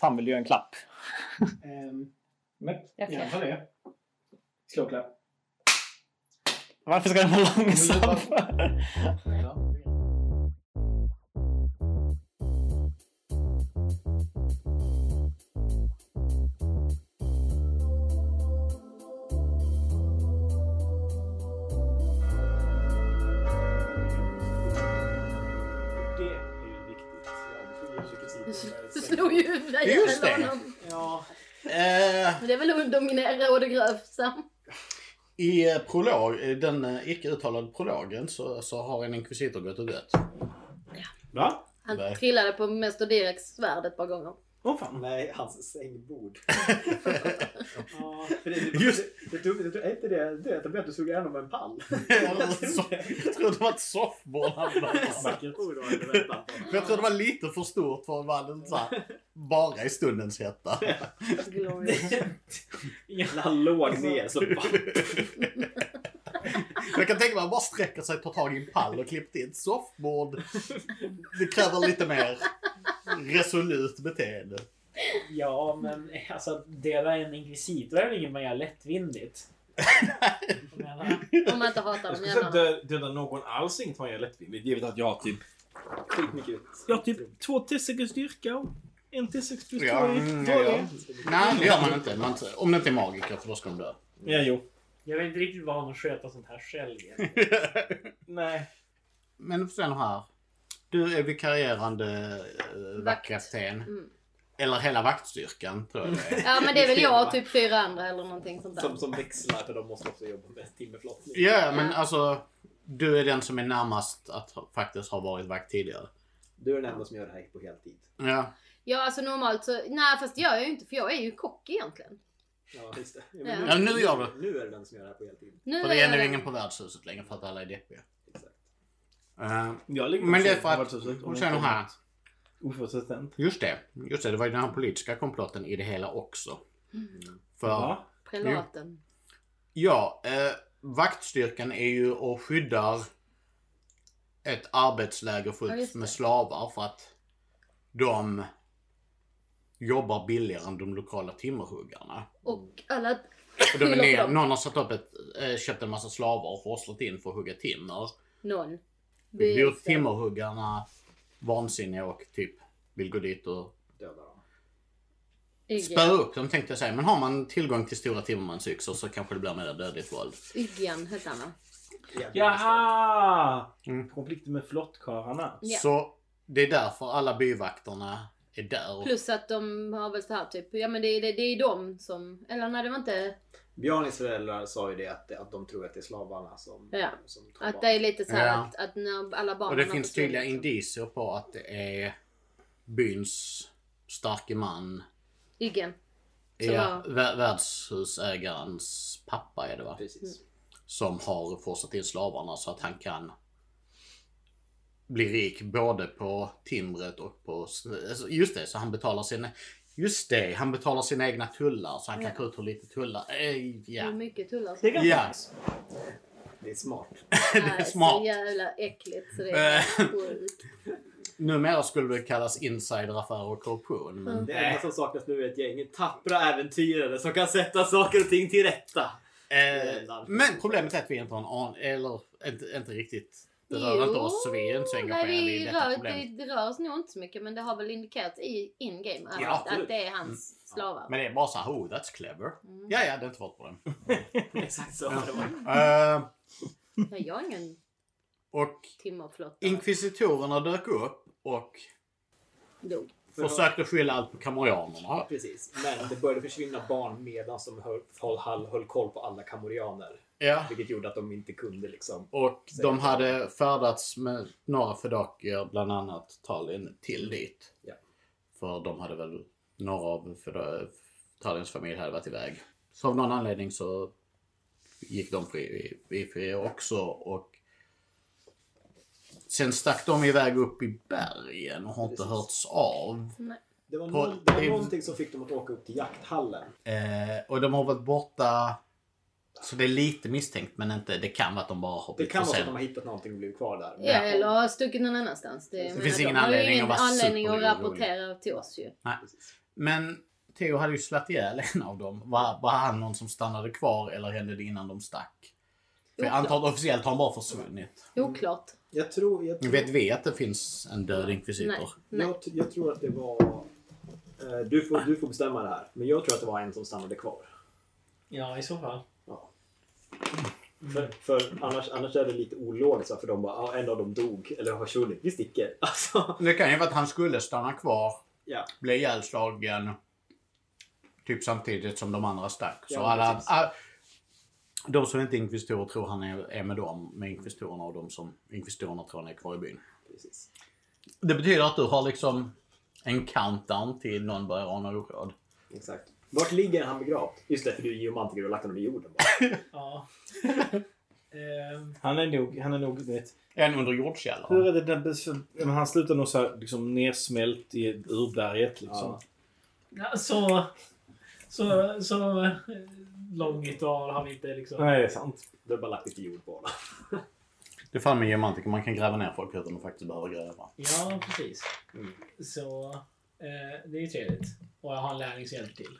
Han vill ju en klapp. Ehm, men Jag det. Slå klapp. Varför ska den vara långsam? slog ju huvudet Just det. honom. Ja, Eh, Men Det är väl att dominera och det grövsta. I eh, prolog, i den eh, icke uttalade prologen så, så har en inkvisitor gått och dött. va? Han Nej. trillade på Mäster Direks svärd ett par gånger. Åh fan. Nej, hans sängbord. Ja. För det, det, Just- det, det, det, det, är inte det, det, att du slog igenom en pall. Jag tror det var ett softboard han jag tror det var lite för stort för att vara så här, bara i stundens hetta. När han låg ner så bara... Jag kan tänka mig att han bara sträcker sig, tar tag i en pall och klippt in ett softboard. Det kräver lite mer resolut beteende. Ja, men alltså dela en inkvisitor är väl inget man gör lättvindigt? Om man inte hatar Jag dem skulle säga att dö- döda någon alls inget man gör lättvindigt. Givet att jag har typ, Skitmycket. jag har typ två T6 styrka och en T6 plus Ja, två mm, i ja, dålig. ja. Nej, det gör man inte. Man, om det inte är magiker, för då ska de dö. Ja, jo. Jag är inte riktigt van att sköta sånt här själv. Nej. Men sen här. Du är vikarierande äh, vaktkapten. Mm. Eller hela vaktstyrkan, tror jag det är. Ja men det är väl jag och typ fyra andra eller någonting sånt där. Som, som växlar för de måste också jobba med timmerflottning. Ja, men alltså. Du är den som är närmast att faktiskt ha varit vakt tidigare. Du är den enda som gör det här på heltid. Ja. Ja alltså normalt så, nej fast det gör jag ju inte för jag är ju kock egentligen. Ja, just det. Ja. Ja, nu gör du. Nu är det den som gör det här på heltid. Nu För det är jag nu ingen på värdshuset längre för att alla är deppiga. Exakt. Eh, Jag ligger men det är också för att, sen inte här. Oförutsett. Just det, just det, det var ju den här politiska komplotten i det hela också. För, Va? Prelaten. ja, eh, vaktstyrkan är ju och skyddar ett arbetsläger Ja, fullt just det. med slavar för att de jobbar billigare än de lokala timmerhuggarna. Och alla... Och de är ner, någon har satt upp ett, eh, köpt en massa slavar och forslat in för att hugga timmer. Någon. Det blir timmerhuggarna vansinniga och typ vill gå dit och dem. Spöa upp dem tänkte jag säga. Men har man tillgång till stora timmermansyxor så kanske det blir mer dödligt våld. Yggen hette han va? Jaha! Mm. Konflikten med flottkarlarna. Ja. Så det är därför alla byvakterna är där. Plus att de har väl så här typ, ja men det, det, det är de som, eller nej det var inte, Bjarnis föräldrar sa ju det att, att de tror att det är slavarna som, Ja. som tar att barn. det är lite så här Ja. att, att när alla barn Och det finns tydliga så- indicier på att det är byns starke man. Yggen. Som Ja, vä- värdshusägarens pappa är det va? Precis. Som har forsat in slavarna så att han kan bli rik både på timret och på... alltså, Just det, så han betalar sina... Just det, han betalar sina egna tullar så han kan Ja. ta ut hur lite tullar... Hur ja. mycket tullar Det är ganska Ja. Det är smart. det är smart. Så jävla äckligt så det är Eh. sjukt. Numera skulle det kallas insideraffärer och korruption. Men... Det enda som saknas nu är ett gäng tappra äventyrare som kan sätta saker och ting till rätta. Eh, men problemet är att vi inte har en aning, eller inte, inte riktigt. Det rör inte oss så vi är inte så engagerade nej, i det detta rör, problemet. det, det rör oss nog inte så mycket men det har väl indikerats i in-game att, Ja, att absolut. det är hans slavar. Men det är bara så här, oh that's clever. Mm. Ja, ja, det är inte vårt problem. Exakt så. Det var. Eh, Nej, jag har ingen och timmerflotta. inkvisitorerna dök upp och Dog. försökte skylla allt på kamorianerna. Precis. Men det började försvinna barn medan de höll, höll, höll koll på alla kamorianer. Ja. Vilket gjorde att de inte kunde liksom. Och de hade färdats med några fedakier, bland annat Tallinn, till dit. Ja. För de hade väl, några av Tallinns familj hade varit iväg. Så av någon anledning så gick de fri, i fri också och Sen stack de iväg upp i bergen och har inte Precis. hörts av. Det var, På- någon, det var någonting som fick dem att åka upp till jakthallen. Eh, och de har varit borta Så det är lite misstänkt men inte, det kan vara att de bara har Det kan vara så att de har hittat någonting och blivit kvar där. Ja, eller har stuckit någon annanstans. Det, jag finns ingen anledning ingen att vara anledning att rapportera till oss ju. Men Theo hade ju slagit ihjäl en av dem. Var, var han någon som stannade kvar eller hände det innan de stack? För jag antar att officiellt har han bara försvunnit. Oklart. Jag tror... Jag, tror, Vet vi att det finns en död inkvisitor? Nej. Nej. jag, jag tror att det var... eh, Du får, du får bestämma det här. Men jag tror att det var en som stannade kvar. Ja, i så fall. För, för annars, annars är det lite ologiskt för de bara, ah, en av dem dog eller har försvunnit. Vi sticker. Alltså, Det kan ju vara att han skulle stanna kvar, ja. bli ihjälslagen typ samtidigt som de andra stack. Så Ja, alla, ah, de som inte är inkvisitorer tror han är, är med dem, med inkvisitorerna och de som inkvisitorerna tror han är kvar i byn. Precis. Det betyder att du har liksom en countdown till någon börjar ana oråd. Exakt. Vart ligger han begravd? Just det, för du är geomantiker och lagt honom i jorden bara. Ja. Ehm, Han är nog, han är nog, vet. En under Hur jordkällaren. är det den, men han slutar nog så här, liksom nersmält i urberget liksom. Ja. ja, så... Så, så eh, långt har vi inte liksom... Nej, det är sant. Du har bara lagt lite jord på honom. Det är fan med geomantiker, man kan gräva ner folk utan att faktiskt behöva gräva. Ja, precis. Mm. Så det är ju trevligt. Och jag har en lärling som hjälper till.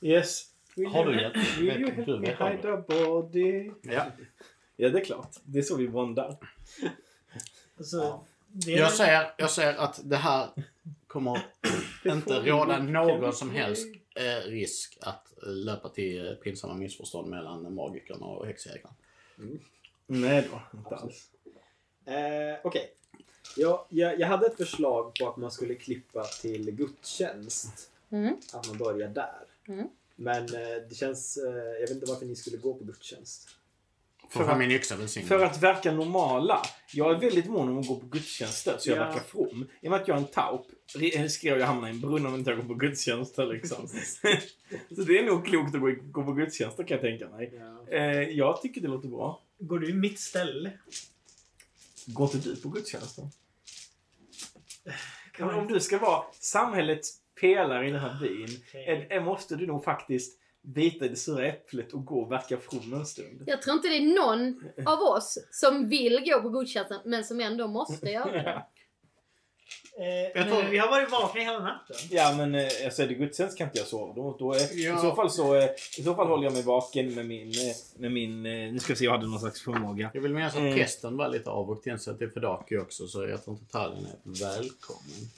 Yes. Har du gett? Will you help me hide a body? Ja. Ja, det är klart. Det är så vi bondar. Så, det Jag säger, jag säger att det här kommer inte råda någon som helst eh, risk att eh, löpa till eh, pinsamma missförstånd mellan magikern och häxjägaren. Nej då, inte alls. Eh, Okej. Ja, jag, jag hade ett förslag på att man skulle klippa till gudstjänst. Mm. Att man börjar där. Mm. Men eh, det känns... Eh, jag vet inte varför ni skulle gå på gudstjänst. För att yxa välsignad. För att verka normala. Jag är väldigt mån om att gå på gudstjänster så jag Ja. verkar from. I och med att jag är en taup riskerar jag att hamna i en brunn om inte jag går på gudstjänster liksom. så det är nog klokt att gå, gå på gudstjänster kan jag tänka mig. Ja. Eh, jag tycker det låter bra. Går du i mitt ställe? Går inte du på Men man om du ska vara samhällets pelare i den här byn eh, måste du nog faktiskt bita i det sura äpplet och gå och verka from en stund. Jag tror inte det är någon av oss som vill gå på gudstjänsten men som ändå måste göra det. Eh, Jag men tror- vi har varit vakna hela natten. Ja men eh, alltså är det gudstjänst kan inte jag sova. Då, då är, Ja. i, så fall så, eh, I så fall håller jag mig vaken med min... eh, Med min eh, nu ska vi se, jag hade någon slags förmåga. Jag vill minnas att Mm. prästen var lite avvokt insatt till Fedaki också så jag tror inte Tallinn är välkommen.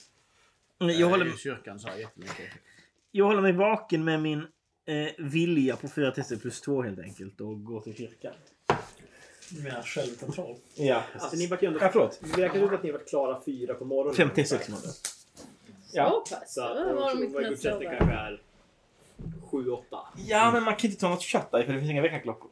Jag håller, I kyrkan så här jättemycket. jag håller mig vaken med min eh, vilja på 4 tester plus 2 helt enkelt och går till kyrkan. Du menar självkontroll? Ja. Alltså ni ju Ja, ändå... förlåt. Det verkar ut att ni varit klara fyra på morgonen. 56 månader. Ja. Så pass. Så Ja, att då har de inte kunnat gudstjänst sova. kanske är sju, åtta. Ja, men man kan inte ta något shut-eye för det finns inga väckarklockor.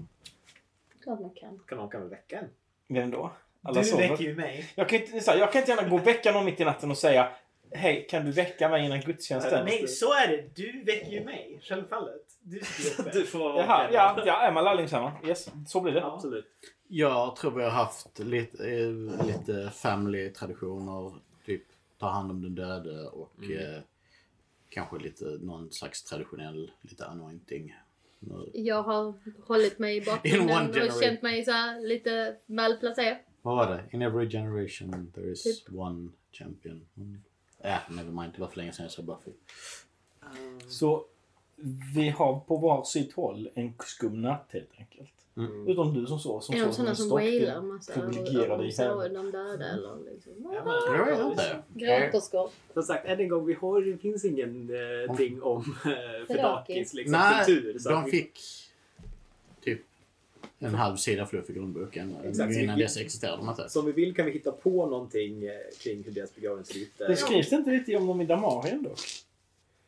Klart man kan. Kan någon kan väl väcka en? Vem då? Alla Du sover. väcker ju mig. Jag kan, inte, så här, jag kan inte gärna gå och väcka någon mitt i natten och säga Hej, kan du väcka mig innan gudstjänsten? Nej, så är det. Du väcker ju mig. Självfallet. Du. Du får vara Jaha, ja, ja, är man lärling så är man. Yes, så blir det. Ja. Absolut. Jag tror vi har haft lite, eh, lite family-traditioner. Typ ta hand om den döde och eh, kanske lite någon slags traditionell lite anointing. Jag har hållit mig i In bakgrunden one och generation. känt mig så här lite malplacerad. Vad var det? In every generation there is Typ. one champion. Mm. Äh, never mind. Det var för länge sedan jag såg Buffy. Så vi har på var sitt håll en skum natt helt enkelt. Mm. Utom du som sover som Är de sådana en som wailar massa privilegierade i och så helvete. de döda eller liksom. Ja, Ah, Jag vet inte. Gråterskor. Som sagt, än en gång, vi har, det finns ingenting om eh, Fedakis liksom, kultur. Så de fick en halv sida fluff i grundboken. Exakt, Innan vi- dess existerade de inte. Så om vi vill kan vi hitta på någonting eh, kring hur deras begravning ser ut. Det skrivs det inte lite om dem i Damarien dock?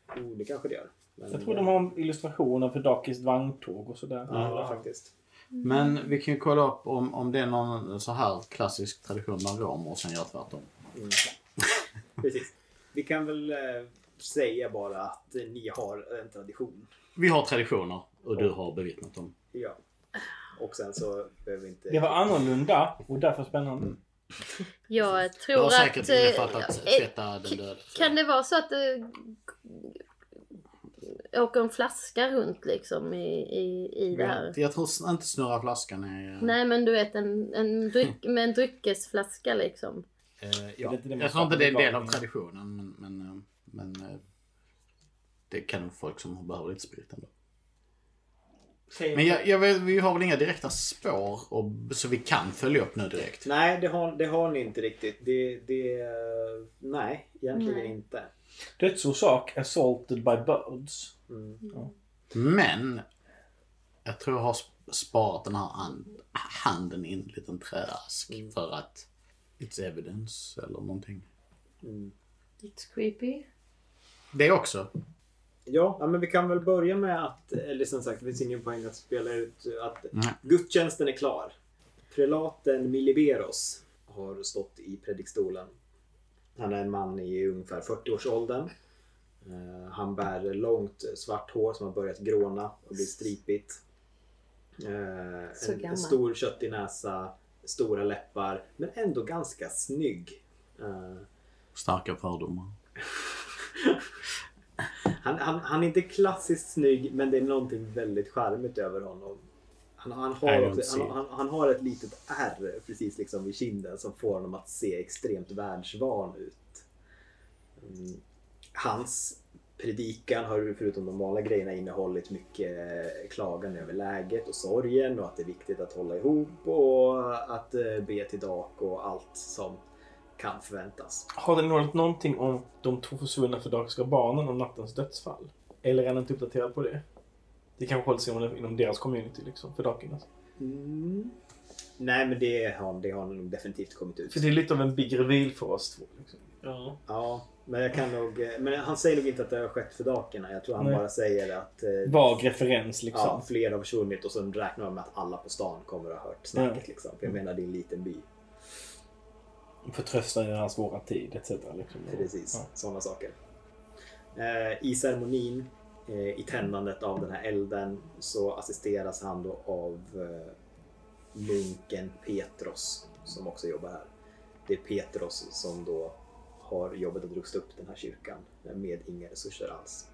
Oh, det kanske det gör. Men, Jag tror de har illustrationer för Dakis vagntåg och sådär. Ja, faktiskt. Men vi kan ju kolla upp om, om det är någon så här klassisk tradition bland romer och sen göra tvärtom. Mm. Precis. Vi kan väl eh, säga bara att ni har en tradition. Vi har traditioner och du har bevittnat dem. Ja. Och sen så behöver vi inte... Det var annorlunda och därför spännande. Mm. Jag Det tror har säkert att... eh, innefattat eh, tvätta den döde. Kan det vara så att... eh, åker en flaska runt liksom i, i, i det här. Jag, tror inte snurra flaskan är... Nej men du vet en, en dryck, med en dryckesflaska liksom. Eh, Det ja. det Jag tror inte det är en del av traditionen men, men, eh, men eh, det kan nog folk som behöver lite sprit ändå. Men jag, jag vet, vi har väl inga direkta spår och, så vi kan följa upp nu direkt. Nej, det har, det har ni inte riktigt. Det, det, nej, egentligen Nej. inte. Dödsorsak assaulted by birds. Mm. Men jag tror jag har sp- sparat den här hand, handen i en liten träask Mm. för att it's evidence eller någonting. Mm. It's creepy. Det också. Ja, ja, men vi kan väl börja med att, eller som sagt, det finns ingen poäng att spela ut att Nej. gudstjänsten är klar. Prelaten Miliberos har stått i predikstolen. Han är en man i ungefär 40-årsåldern. Eh, han bär långt svart hår som har börjat gråna och bli stripigt. Eh, en, en stor köttig näsa, stora läppar, men ändå ganska snygg. Eh, Starka fördomar. Han, han, han är inte klassiskt snygg men det är någonting väldigt charmigt över honom. Han, han, har, också, han, har ett litet ärr precis liksom vid kinden som får honom att se extremt världsvan ut. Mm. Hans predikan har förutom de vanliga grejerna innehållit mycket klagan över läget och sorgen och att det är viktigt att hålla ihop och att eh, be till dak och allt som kan förväntas. Har det något någonting om de två försvunna fördagiska barnen och nattens dödsfall? Eller är han inte uppdaterad på det? Det kanske håller sig inom, inom deras community liksom, fördagarnas. Mm. Nej, men det har, det har nog definitivt kommit ut. För det är lite av en big reveal för oss två. Liksom. Ja. Ja, men jag kan nog... Men han säger nog inte att det har skett för dakerna. Jag tror han Nej. bara säger att... eh, Vag referens liksom. Ja, fler har försvunnit och så räknar de med att alla på stan kommer att ha hört snacket. Ja. Liksom. För jag menar, det är en liten by. Förtröstan i den här svåra tid etc. Liksom. Precis, Ja. sådana saker. Eh, I ceremonin, eh, i tändandet av den här elden, så assisteras han då av eh, munken Petros som också jobbar här. Det är Petros som då har jobbat att rusta upp den här kyrkan med inga resurser alls.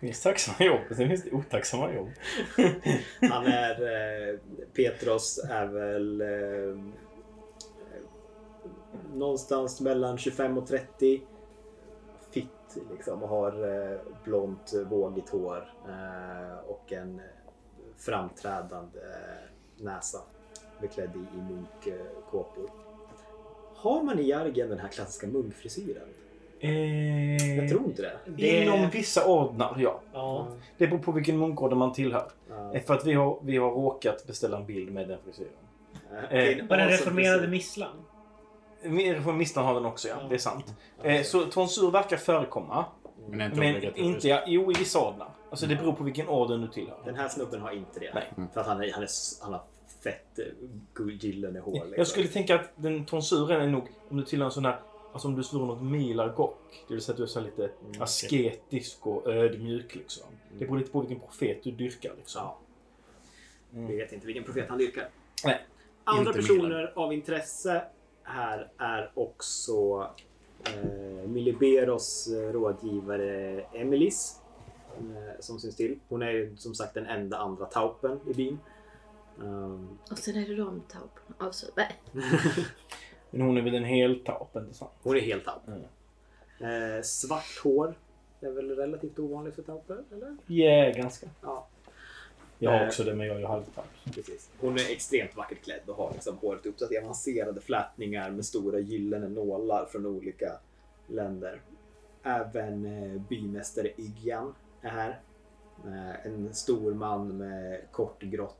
Det finns tacksamma jobb och sen finns det otacksamma jobb. Han är... Petros är väl... Eh, någonstans mellan 25 och 30. Fitt liksom och har eh, blont vågigt hår eh, och en framträdande eh, näsa. Beklädd i, i munkkåpor. Har man i Jargen den här klassiska munkfrisyren? Eh, Jag tror inte det. Det- Inom vissa ordnar, ja. Ja. Det beror på vilken munkorder man tillhör. Ja. Eh, För att vi har, vi har råkat beställa en bild med den frisyren. Det är en Var den reformerade frisyr. misslan? Reformistan har den också, ja. Ja. Det är sant. Eh, så tonsur verkar förekomma. Men inte Men inte, ja, jo, i vissa ordnar. Alltså det beror på vilken orden du tillhör. Den här snubben har inte det. Nej. För att han, är, han, är, han har fett eh, gyllene hår. Liksom. Jag skulle tänka att den tonsuren är nog, om du tillhör en sån här, alltså om du står något milargock. Det vill säga att du är så lite Mm, asketisk och ödmjuk liksom. Det beror lite på vilken profet du dyrkar liksom. Ja. Mm. Vi vet inte vilken profet han dyrkar. Nej. Andra Inte personer av intresse här är också eh, Miliberos eh, rådgivare Emilis. Eh, som syns till. Hon är ju som sagt den enda andra taupen i byn. Um, Och sen är det de tauporna. Alltså, nej. Men hon är väl en heltaup, inte sant? hon är helt taup. Mm. Eh, svart hår är väl relativt ovanligt för tauper, eller? Ja, ganska. Ja. Jag har Eh. också det, men jag är ju halvtaup. Precis. Hon är extremt vackert klädd och har liksom håret uppsatt i avancerade flätningar med stora gyllene nålar från olika länder. Även eh, bymästare Ygjan är här. Eh, en stor man med kort grått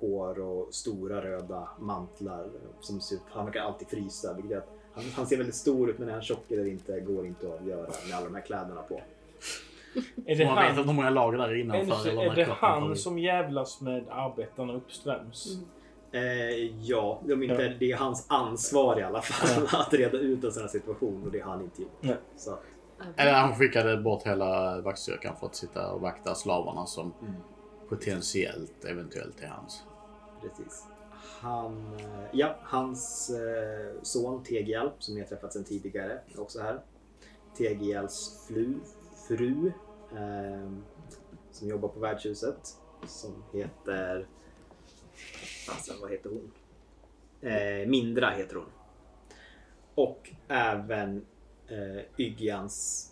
hår och stora röda mantlar. Som ser, han verkar alltid frysa. Vilket han, han ser väldigt stor ut men är han tjock eller inte går inte att avgöra med alla de här kläderna på. Är det Man vet inte hur många lager där är är innanför. det, eller är när det han kommer. som jävlas med arbetarna uppströms? Mm. Eh, ja, de inte, Ja. det är hans ansvar i alla fall att reda ut en sån här situation och det har han inte gjort. Nej. Så, Eller han skickade bort hela vaktstyrkan för att sitta och vakta slavarna som Mm. potentiellt eventuellt är hans. precis. Han, eh, ja, hans eh, son Tegial, som ni har träffat sedan tidigare, är också här. Tegials fru, fru eh, som jobbar på värdshuset som heter... Alltså, vad heter hon? Eh, Mindra heter hon. Och även eh, Yggians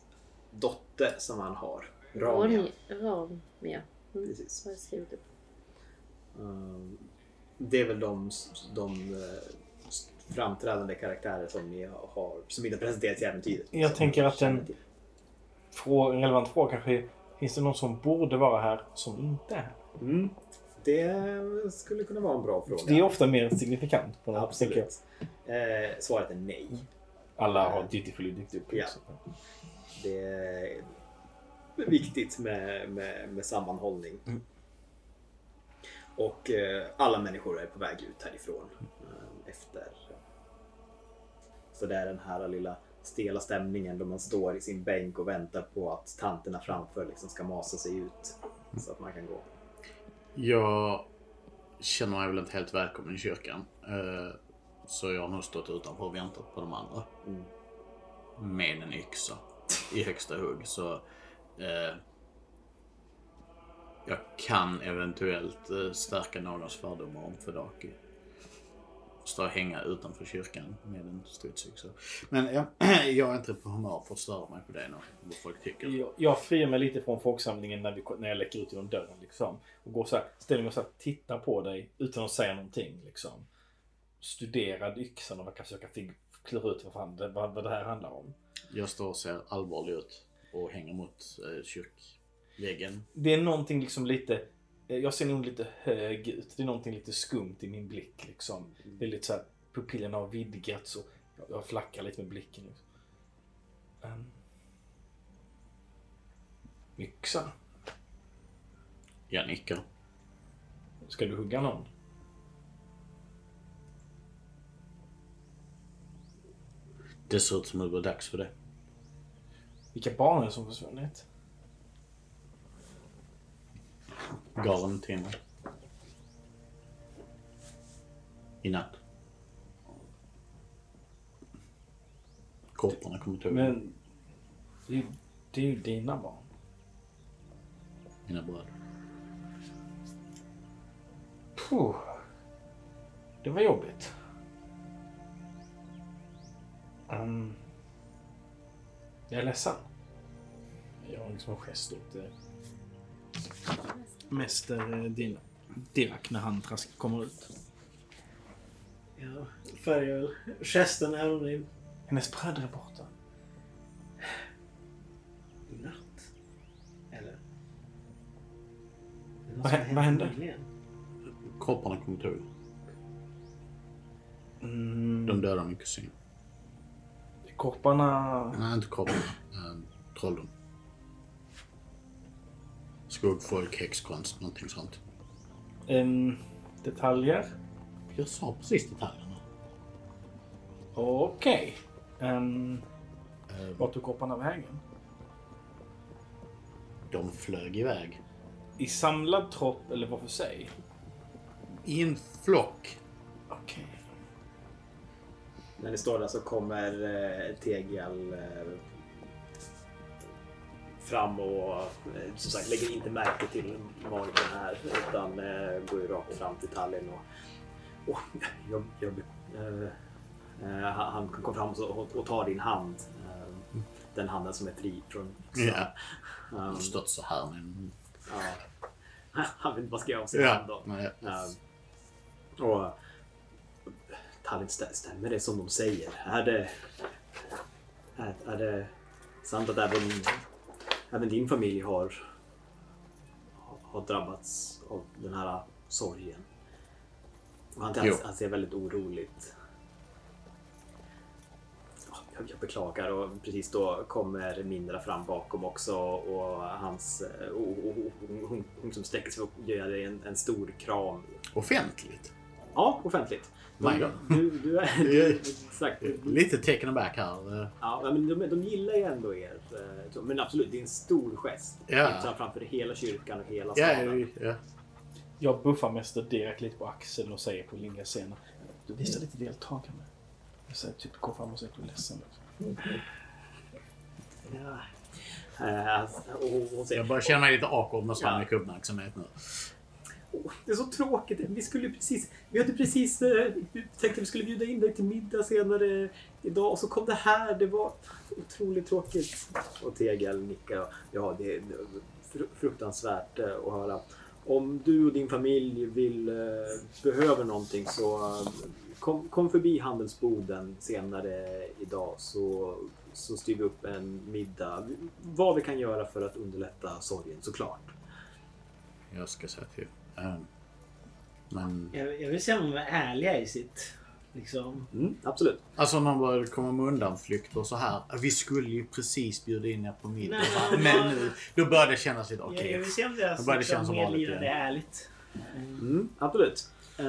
dotter som han har. Ramia. Ramia. Mm. Precis. Har jag skrivit upp. Um, det är väl de, de eh, framträdande karaktärer som ni har som inte har presenterats i äventyret. Jag tänker att en- En relevant fråga kanske är, finns det någon som borde vara här som inte är här? Mm. Det skulle kunna vara en bra fråga. Det är ofta mer signifikant. På något. Absolut. Eh, svaret är nej. Alla har dutifully dykt upp. Ja. Det är viktigt med, med, med sammanhållning. Mm. Och eh, alla människor är på väg ut härifrån eh, efter. Så det är den här lilla stela stämningen då man står i sin bänk och väntar på att tanterna framför liksom ska masa sig ut. Så att man kan gå. Jag känner mig väl inte helt välkommen i kyrkan. Eh, Så jag har nog stått utanför och väntat på de andra. Mm. Med en yxa i högsta hugg. Så eh, jag kan eventuellt eh, stärka någons fördomar om Fedaki. Stå och hänga utanför kyrkan med en stridsyxa. Men jag, jag är inte på humör för att störa mig på det nu. Vad folk tycker. Jag, jag friar mig lite från folksamlingen när, vi, när jag läcker ut genom dörren. Liksom. Och går så här, ställer mig och så här, tittar på dig utan att säga någonting. Liksom. Studerar yxan och försöka klura ut vad, fan, det, vad, vad det här handlar om. Jag står och ser allvarlig ut och hänger mot eh, kyrkväggen. Det är någonting liksom lite... eh, Jag ser nog lite hög ut. Det är någonting lite skumt i min blick. Liksom. Det är lite så här, pupillerna har vidgats och jag, jag flackar lite med blicken. Liksom. Um, yxa. Jag nickar. Ska du hugga någon? Det ser ut som det var dags för det. Vilka barn är det som försvunnit? Galen till mig. I natt. Kropparna kommer till Men det, är- det är ju dina barn. mina bröder. Puh. Det var jobbigt. Um, jag är ledsen. Jag har liksom en gest åt eh, Mäster eh, Din- Dirak när han trask kommer ut. Ja, följer väl gesten även är Hennes bröder är borta. i natt. Eller? Vad hä- vad hände? Kropparna kommer till Mm, De dödade min kusin. Korparna... Nej, inte kropparna. Ähm, trollen. Skuggfolk, häxkonst, någonting sånt. Um, detaljer? Jag sa precis detaljerna. Okej. Um, Ehm, vart tog korparna vägen? de flög iväg. I samlad tropp eller var för sig? I en flock. Okej. När ni står där så kommer eh, Tegial eh, fram och eh, som sagt lägger inte märke till magen här utan eh, går ju rakt fram till Tallinn och, och jag, jag, eh, eh, han kommer fram och, och, tar din hand. Den handen som är fri från yxan. Ja. Jag Um, stått så här med en... ja. Han vet inte vad ska göra av sin hand då. nej. Um, och Tallinn, stä- stämmer det som de säger? Är det, är, är det sant att även, även din familj har, har drabbats av den här sorgen? Och han, han, han ser väldigt oroligt. Ja, Jag, jag beklagar och precis då kommer Mindra fram bakom också och hans eh, och, och, och, hon, hon, hon som sträcker sig upp och ger dig en, en stor kram Offentligt. Ja, offentligt. My God. du, du är... Du, exakt. Lite taken aback här. Ja, men de, de gillar ju ändå er. eh, Men absolut, det är en stor gest. Ja. Typ framför hela kyrkan och hela staden. ja, ja. Jag buffar Mäster Direkt lite på axeln och säger på linje scenen. Du visar lite deltagande. Jag säger typ gå fram och säg att du är ledsen. Ja, Eh, och hon säger, Jag börjar känna mig lite awkward med så Ja. mycket uppmärksamhet nu. "Åh, det är så tråkigt. Vi skulle precis... Vi hade precis eh, tänkt att vi skulle bjuda in dig till middag senare idag och så kom det här. Det var otroligt tråkigt. Och Tegel nickar. Ja, det är fru- fruktansvärt eh, att höra. Om du och din familj vill, eh, behöver någonting så kom, kom förbi handelsboden senare idag så, så styr vi upp en middag. Vad vi kan göra för att underlätta sorgen såklart. Jag ska säga till. Um, men Jag, jag vill se om de är ärliga i sitt... Liksom. Mm, absolut. alltså någon började komma med undanflykt och så här. Vi skulle ju precis bjuda in er på middag. Nej, men- nu, då började det kännas lite okej. jag vill se om deras börjar det liksom, kännas som vanligt medlidande igen. är ärligt. Mm. Mm, absolut. Uh,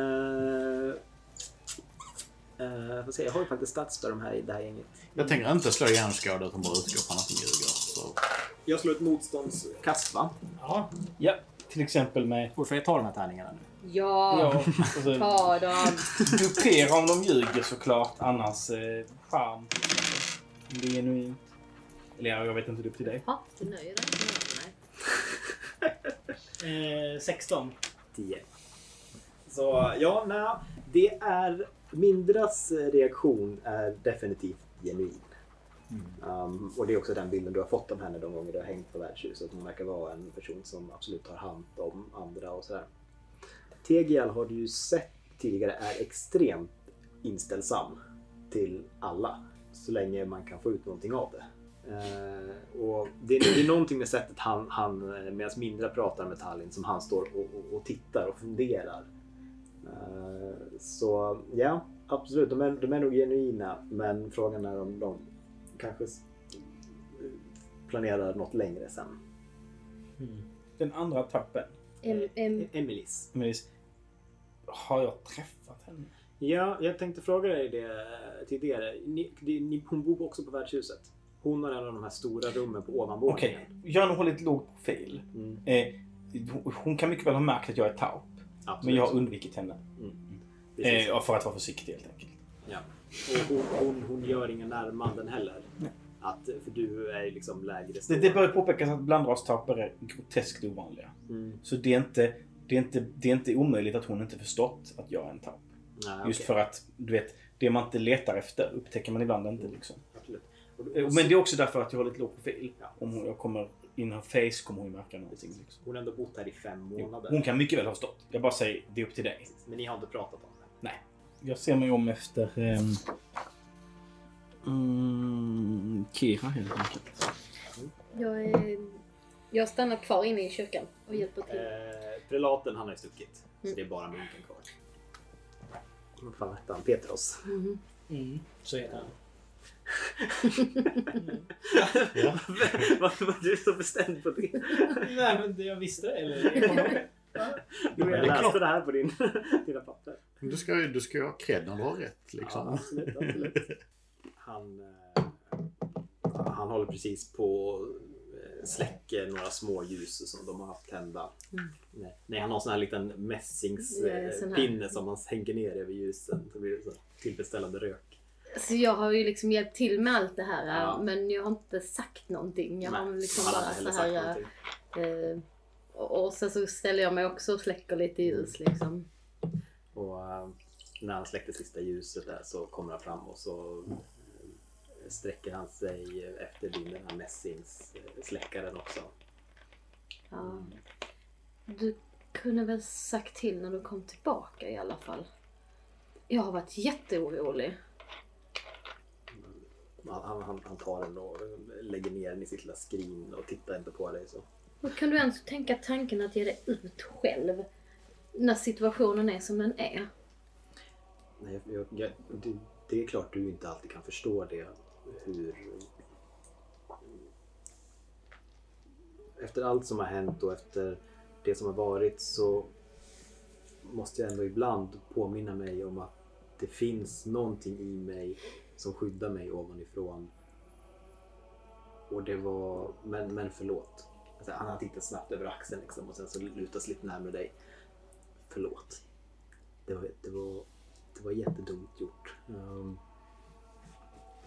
uh, se, jag har ju faktiskt stats för de här i det här gänget. Jag tänker inte slå järnskåda utan bara utgå från att de ljuger. Så. Jag slår ett motståndskast va? Ja. Ja, till exempel med... Får jag ta de här tärningarna nu? Ja, Ja, alltså, ta dem. dupera om de ljuger såklart. Annars eh, charm. Om det är genuint. Eller ja, jag vet inte, det är upp till dig. Ja, du nöjer dig med mig. Eh, 16. 10. Så ja, nej, det är... Mindras reaktion är definitivt genuin. Um, och det är också den bilden du har fått av henne de gånger du har hängt på värdshuset. Hon verkar vara en person som absolut tar hand om andra och sådär. Tegial har du ju sett tidigare är extremt inställsam till alla. Så länge man kan få ut någonting av det. Uh, och det, det är någonting med sättet han, han medan Mindra pratar med Tallinn som han står och, och, och tittar och funderar. Uh, så ja, absolut. De är, de är nog genuina. Men frågan är om de kanske planerar något längre sen. Den andra tappen. Em, em, Emelies. Men det- har jag träffat henne? Ja, jag tänkte fråga dig det tidigare. Ni, det- ni, hon bor också på värdshuset. Hon har en av de här stora rummen på Okej, ovanvåningen. jag har nog hållit låg profil. Mm, Eh, hon- kan mycket väl ha märkt att jag är taup. absolut. Men jag har undvikit henne. Precis. Eh, för att vara försiktig helt enkelt. Ja. Och hon, hon, hon gör inga närmanden heller. Nej. Att, för du är liksom lägre Det, stående. det bör påpekas att blandrastappar är groteskt ovanliga. Mm. Så det är, inte, det, är inte, det är inte omöjligt att hon inte förstått att jag är en taup. Nej, Just okej. för att, du vet, det man inte letar efter upptäcker man ibland inte. Liksom. Absolut. Eh, då- Men det är också därför att jag har lite låg profil. Ja. Om jag kommer in her face kommer hon märka någonting. Liksom. Hon har ändå bott här i fem månader. Hon kan mycket väl ha förstått. Jag bara säger, det är upp till dig. Men ni har inte pratat om det. Jag ser mig om efter... Um, mm, Kira helt enkelt. jag, är, jag stannar kvar inne i kyrkan och hjälper till. Eh, prelaten han har ju stuckit. Så Mm. det är bara munken kvar. Vad fan hette han? Petros. Mhm. Mm. Så heter han. Ja. Varför var du så bestämd på det? Nej men det jag visste eller? Jo, det är jag läste det här på din, dina papper. Du ska ju du ska ju ha cred när du har rätt. Liksom. Ja, absolut, absolut. Han, eh, han håller precis på eh, släcker några små ljus som de har haft tända. Mm. Nej, nej, han har sån här liten mässingspinne här. som man hänger ner över ljusen. Så blir det så tillfredsställande rök. Så jag har ju liksom hjälpt till med allt det här Ja. men jag har inte sagt någonting. Jag har Nej, liksom har bara inte heller så här... Eh, och sen så ställer jag mig också och släcker lite ljus liksom. Och eh, när han släckte sista ljuset där så kommer han fram och så eh, sträcker han sig efter din den här mässingssläckaren också. Ja. Du kunde väl sagt till när du kom tillbaka i alla fall. Jag har varit jätteorolig. Han, han, han- han tar den och lägger ner den i sitt lilla skrin och tittar inte på dig. Så. Hur kan du ens tänka tanken att ge dig ut själv? När situationen är som den är. Nej, jag, jag, det, det är klart du inte alltid kan förstå det. Hur... Efter allt som har hänt och efter det som har varit så måste jag ändå ibland påminna mig om att det finns någonting i mig som skyddar mig ovanifrån. Och det var... Men, men förlåt. Alltså, han har tittat snabbt över axeln liksom, och sen så lutar sig lite närmare dig. Förlåt. Det var, det var, det var jättedumt gjort. Um,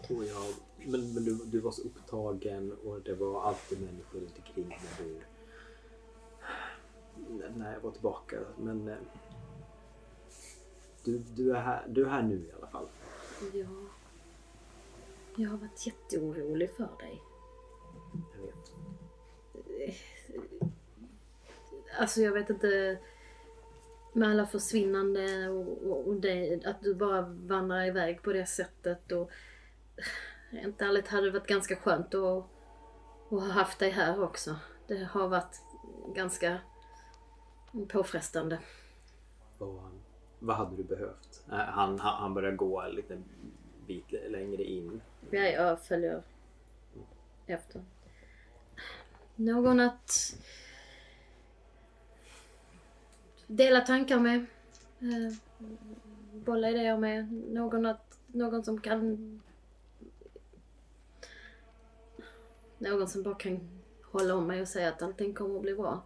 Och jag, men men du, du var så upptagen och det var alltid människor runt omkring när du... När jag var tillbaka. Men... eh, Du, du, är här, du är här nu i alla fall. Ja. Jag har varit jätteorolig för dig. Jag vet. Alltså jag vet inte. Med alla försvinnande och, och, och det, att du bara vandrar iväg på det sättet. Och, rent ärligt hade det varit ganska skönt att, att ha haft dig här också. Det har varit ganska påfrestande. Vad, vad hade du behövt? Eh, Han, han, han börjar gå en liten bit längre in. Ja, jag följer efter. Någon att dela tankar med. Eh, bolla idéer med. Någon, att, någon som kan... Någon som bara kan hålla om mig och säga att allting kommer att bli bra.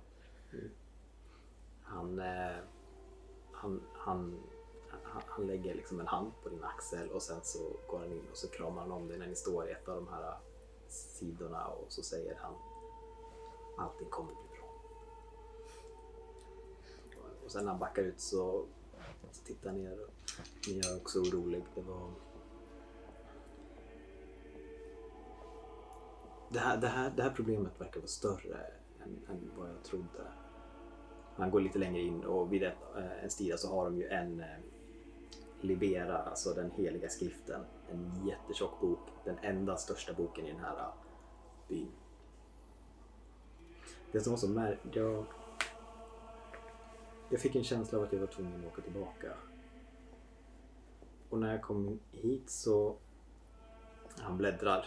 Han, eh, han, han, han, han lägger liksom en hand på din axel och sen så går han in och så kramar han om dig när ni står i ett av de här sidorna och så säger han allting kommer bli bra. Och sen när han backar ut så, så tittar han ner och ni är också orolig. Det var... Det här, det, här, det här problemet verkar vara större än, än vad jag trodde. Han går lite längre in och vid ett, eh, en sida så har de ju en eh, Libera, alltså den heliga skriften. En jättetjock bok. Den enda största boken i den här eh, byn. Det som var så märkligt, jag, jag fick en känsla av att jag var tvungen att åka tillbaka. Och när jag kom hit så, han bläddrar.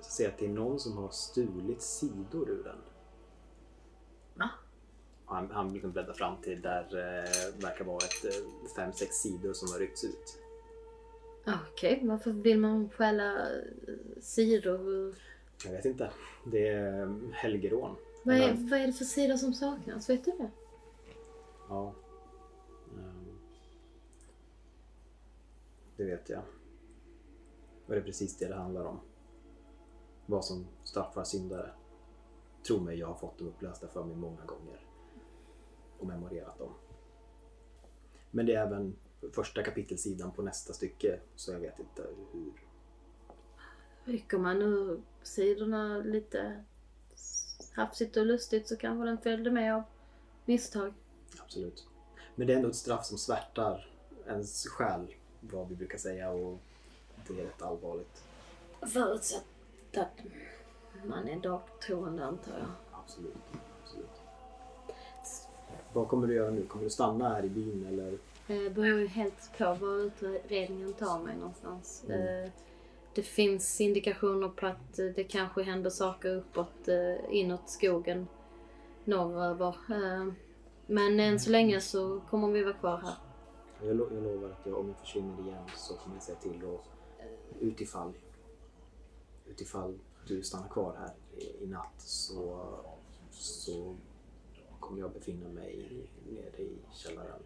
Så ser jag att det är någon som har stulit sidor ur den. Och Han, han liksom bläddrar fram till där eh, verkar vara ett eh, fem, sex sidor som har ryckts ut. Okej, varför vill man stjäla eh, sidor? Jag vet inte. Det är eh, helgerån. Vad är, vad är det för sidor som saknas? Vet du det? Ja. Ehm. Det vet jag. Och det är precis det det handlar om. Vad som straffar syndare. Tro mig, jag har fått dem upplösta för mig många gånger. Och memorerat dem. Men det är även första kapitelsidan på nästa stycke, så jag vet inte hur. Rycker man ur sidorna lite hafsigt och lustigt så kanske den följde med av misstag. Absolut. Men det är ändå ett straff som svärtar ens själ, vad vi brukar säga, och det är rätt allvarligt. Förutsatt att man är dagtroende antar jag. Absolut. Absolut. Vad kommer du göra nu? Kommer du stanna här i byn eller? Det beror ju helt på var utredningen tar mig någonstans. Mm. Det finns indikationer på att eh, det kanske händer saker uppåt, eh, inåt skogen norröver. Eh, Men än så länge så kommer vi vara kvar här. Jag, lo- jag lovar att jag, om jag försvinner igen så kommer jag säga till och utifall, utifall du stannar kvar här i, i natt så, så kommer jag befinna mig nere i källaren.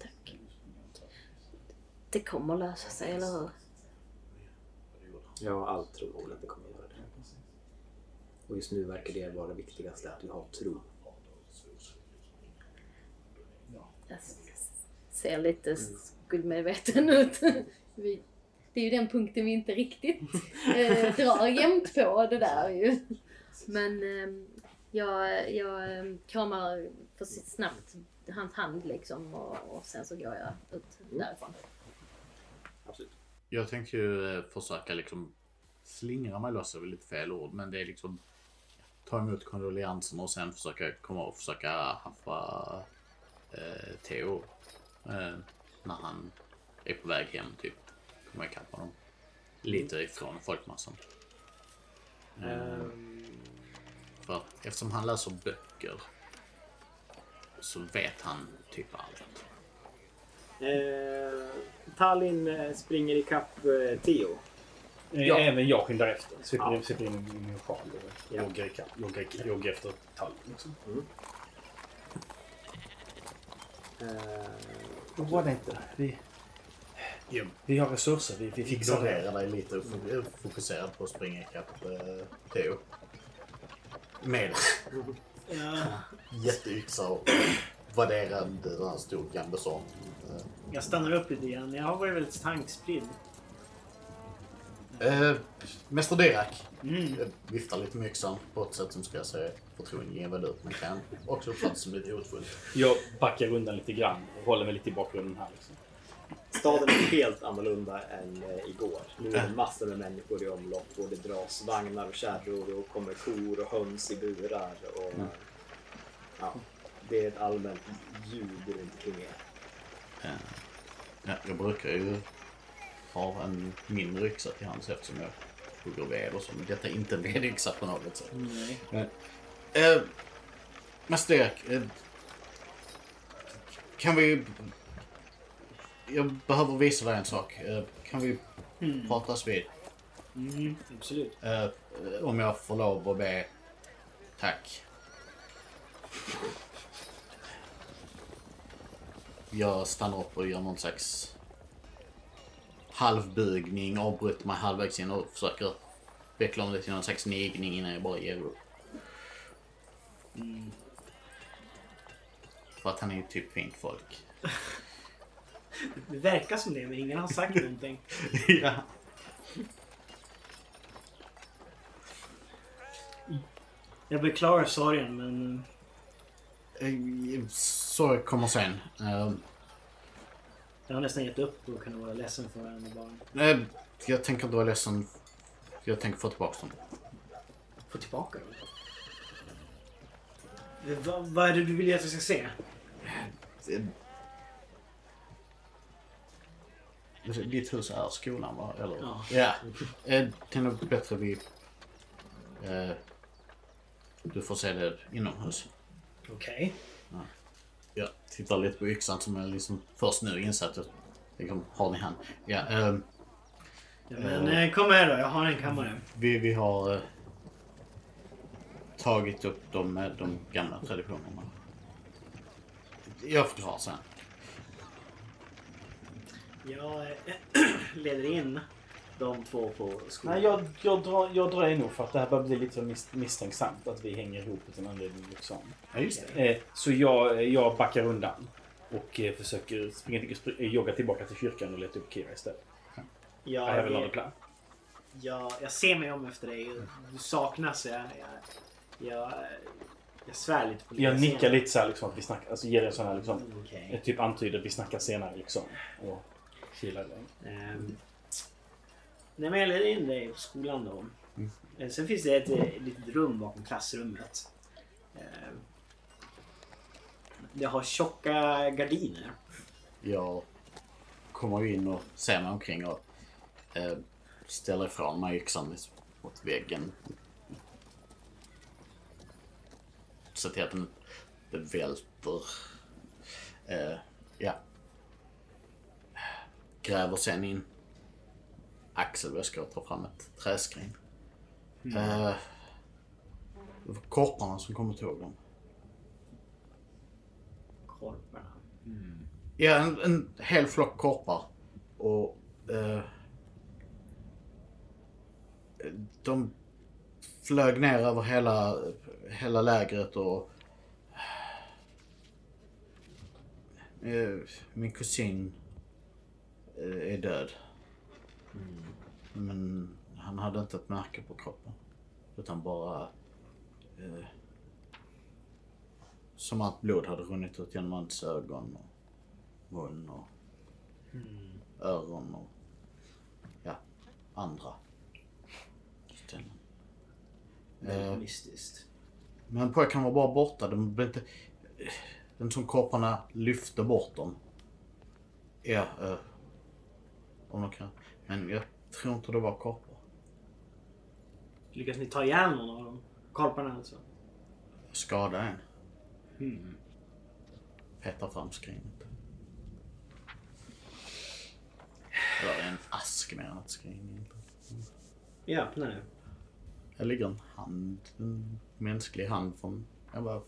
Tack. Det kommer lösa sig, eller hur? Jag har all tro till att det kommer göra det. Och just nu verkar det vara det viktigaste, att du har tro. Jag ser lite skuldmedveten ut. Vi, det är ju den punkten vi inte riktigt eh, drar jämt på det där ju. Men eh, jag, jag eh, kramar försiktigt snabbt hans hand liksom och, och sen så går jag ut därifrån. Jag tänkte ju eh, försöka liksom slingra mig loss över lite fel ord, men det är liksom ta emot kondolenserna och sen försöka komma och försöka haffa eh, Theo eh, när han är på väg hem typ. Komma ikapp honom. Lite ifrån folkmassan. Eh, Ehm, för att eftersom han läser böcker så vet han typ allt. Eh, Tallinn eh, springer ikapp eh, Theo. Ja. Även jag skyndar efter. Slipper Ja. slipper in i min sjal och Ja. joggar ikapp. Joggar, joggar efter Tallinn. Liksom. Eh, Vad var det inte? Vi... Jag Vi har resurser, vi, vi fixar det. ignorerar dig lite och fo- är fokuserad på att springa ikapp eh, Theo. Med Ja, jätteyxa och värderad den här stor gambeson. Eh, jag stannar upp lite grann. Jag har varit väldigt tankspridd. Eh, Mäster Derak Mm. viftar lite med yxan på ett sätt som ska se förtroendeingivande ut men kan också uppfattas som lite hotfullt. Jag backar undan lite grann och håller mig lite i bakgrunden här. Liksom. Staden är helt annorlunda än eh, igår. Nu är det massor med människor i omlopp och det dras vagnar och kärror och kommer kor och höns i burar. Och, Mm. ja, det är ett allmänt ljud runt omkring er. Eh, ja, jag brukar ju ha en mindre yxa till hands eftersom jag hugger ved och så. Men detta är inte en vedyxa på något sätt. Nej. Eh, Mäster Erik, eh, kan vi... Jag behöver visa dig en sak. Eh, kan vi Mm. pratas vid? Mm, absolut. Om jag får lov att be. Tack. Jag stannar upp och gör någon slags halvbugning, avbryter mig halvvägs in och försöker veckla om det till någon slags nigning innan jag bara ger upp. För att han är ju typ fint folk. Det verkar som det, men ingen har sagt någonting. ja. Jag beklagar sorgen, men... Så kommer sen. Eh, Jag har nästan gett upp och kan vara ledsen för henne barn. eh, jag tänker inte vara ledsen. Jag tänker få tillbaka dem. Få tillbaka dem. Eh, Vad, är det du vill att jag ska se? Eh, Ditt hus är skolan va? Eller? Ja. Ja. Eh, Det är nog bättre vi... Eh, du får se det inomhus. Okej. Jag tittar lite på yxan som jag liksom först nu insett att jag liksom, har den i hand. Ja, eh, Ja, men eh, kom här då, jag har en kammare. vi, vi har eh, tagit upp de, eh, de gamla traditionerna. Jag förklarar sen. Jag eh, leder in de två på skolan. Nej, jag, jag, drar, jag drar nog för att det här börjar bli lite mis, misstänksamt att vi hänger ihop utan anledning. Liksom. Ja, just det. Eh, så jag, jag backar undan och eh, försöker springa, spr- eh, jogga tillbaka till kyrkan och leta upp Kira istället. I have Jag, another plan. jag, jag ser mig om efter dig. Du saknas. Jag, jag, jag, jag svär lite på Jag dina nickar scener. lite så här, liksom, att vi snackar, alltså ger en sån här liksom, eh, typ antyder att vi snackar senare liksom. Och kilar dig. Ehm, Jag leder in dig på skolan då. Mm. Eh, Sen finns det ett eh, litet rum bakom klassrummet. Ehm, Det har tjocka gardiner. Jag kommer in och ser mig omkring och eh, ställer ifrån mig yxan mot väggen. Så till att den, den välter. Eh, ja. Gräver sen in axelväskor och tar fram ett träskrin. Eh, det var korparna som kom och tog dem. Korparna. Ja, en, en hel flock korpar. Och eh, de flög ner över hela, hela lägret och eh, min kusin eh, är död. Men han hade inte ett märke på kroppen. Utan bara eh, som att blod hade runnit ut genom hans ögon och mun och öron och ja, andra ställen. Eh, mystiskt. men pojkarna var bara borta. De blev inte... Den som korparna lyfte bort dem. Ja, eh, om de kan. Men jag tror inte det var korpar. Lyckas ni ta ihjäl någon av dem? Korparna alltså? Skada en. Mm. Petar fram skrinet. Eller en ask mer än ett skrin. Jag öppnar det. Här ligger en hand. En mänsklig hand från, jag var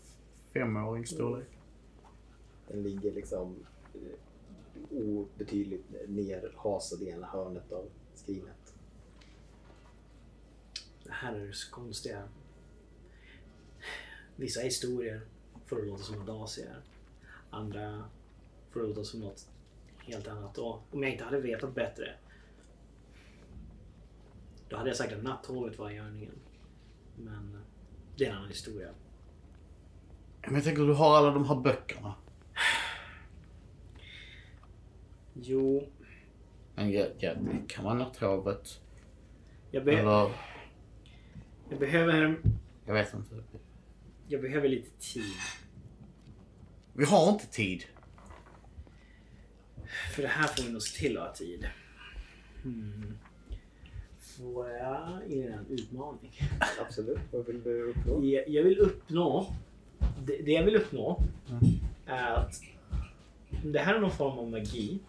femåring storlek. Den ligger liksom eh, obetydligt nerhasad i ena hörnet av skrinet. Det här är så konstiga. Vissa historier får det låta som audacier. Andra får det låta som något helt annat. Och om jag inte hade vetat bättre. Då hade jag sagt att natthålet var i görningen. Men det är en annan historia. Men jag tänker, du har alla de här böckerna. Jo, Men ja, ja, det kan vara natthovet. jag, be- Eller, jag behöver... jag vet inte. Jag behöver lite tid. Vi har inte tid. För det här får vi nog se till att ha tid. Hmm. Får jag er en utmaning? Absolut. Vad vill du uppnå? Jag, jag vill uppnå... Det, det jag vill uppnå är att det här är någon form av magi.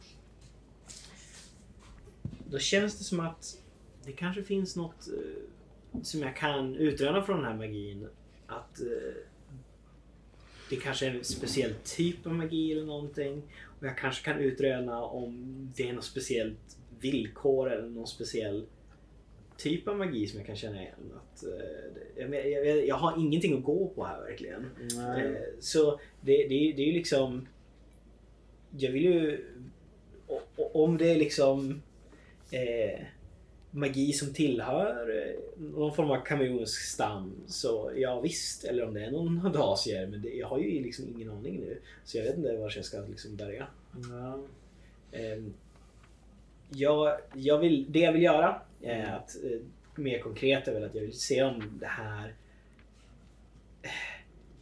Då känns det som att det kanske finns något eh, som jag kan utröna från den här magin. Att eh, det kanske är en speciell typ av magi eller någonting. Och jag kanske kan utröna om det är något speciellt villkor eller någon speciell typ av magi som jag kan känna igen. Att, eh, jag, jag, jag, har ingenting att gå på här verkligen. Eh, Så det, det, det är ju liksom... Jag vill ju... Om det är liksom eh, magi som tillhör eh, någon form av kameleonsk stam så ja visst. Eller om det är någon dacier. Men det, jag har ju liksom ingen aning nu. Så jag vet inte var jag ska liksom börja. Eh, jag, jag vill, det jag vill göra är att eh, mer konkret är väl att jag vill se om det här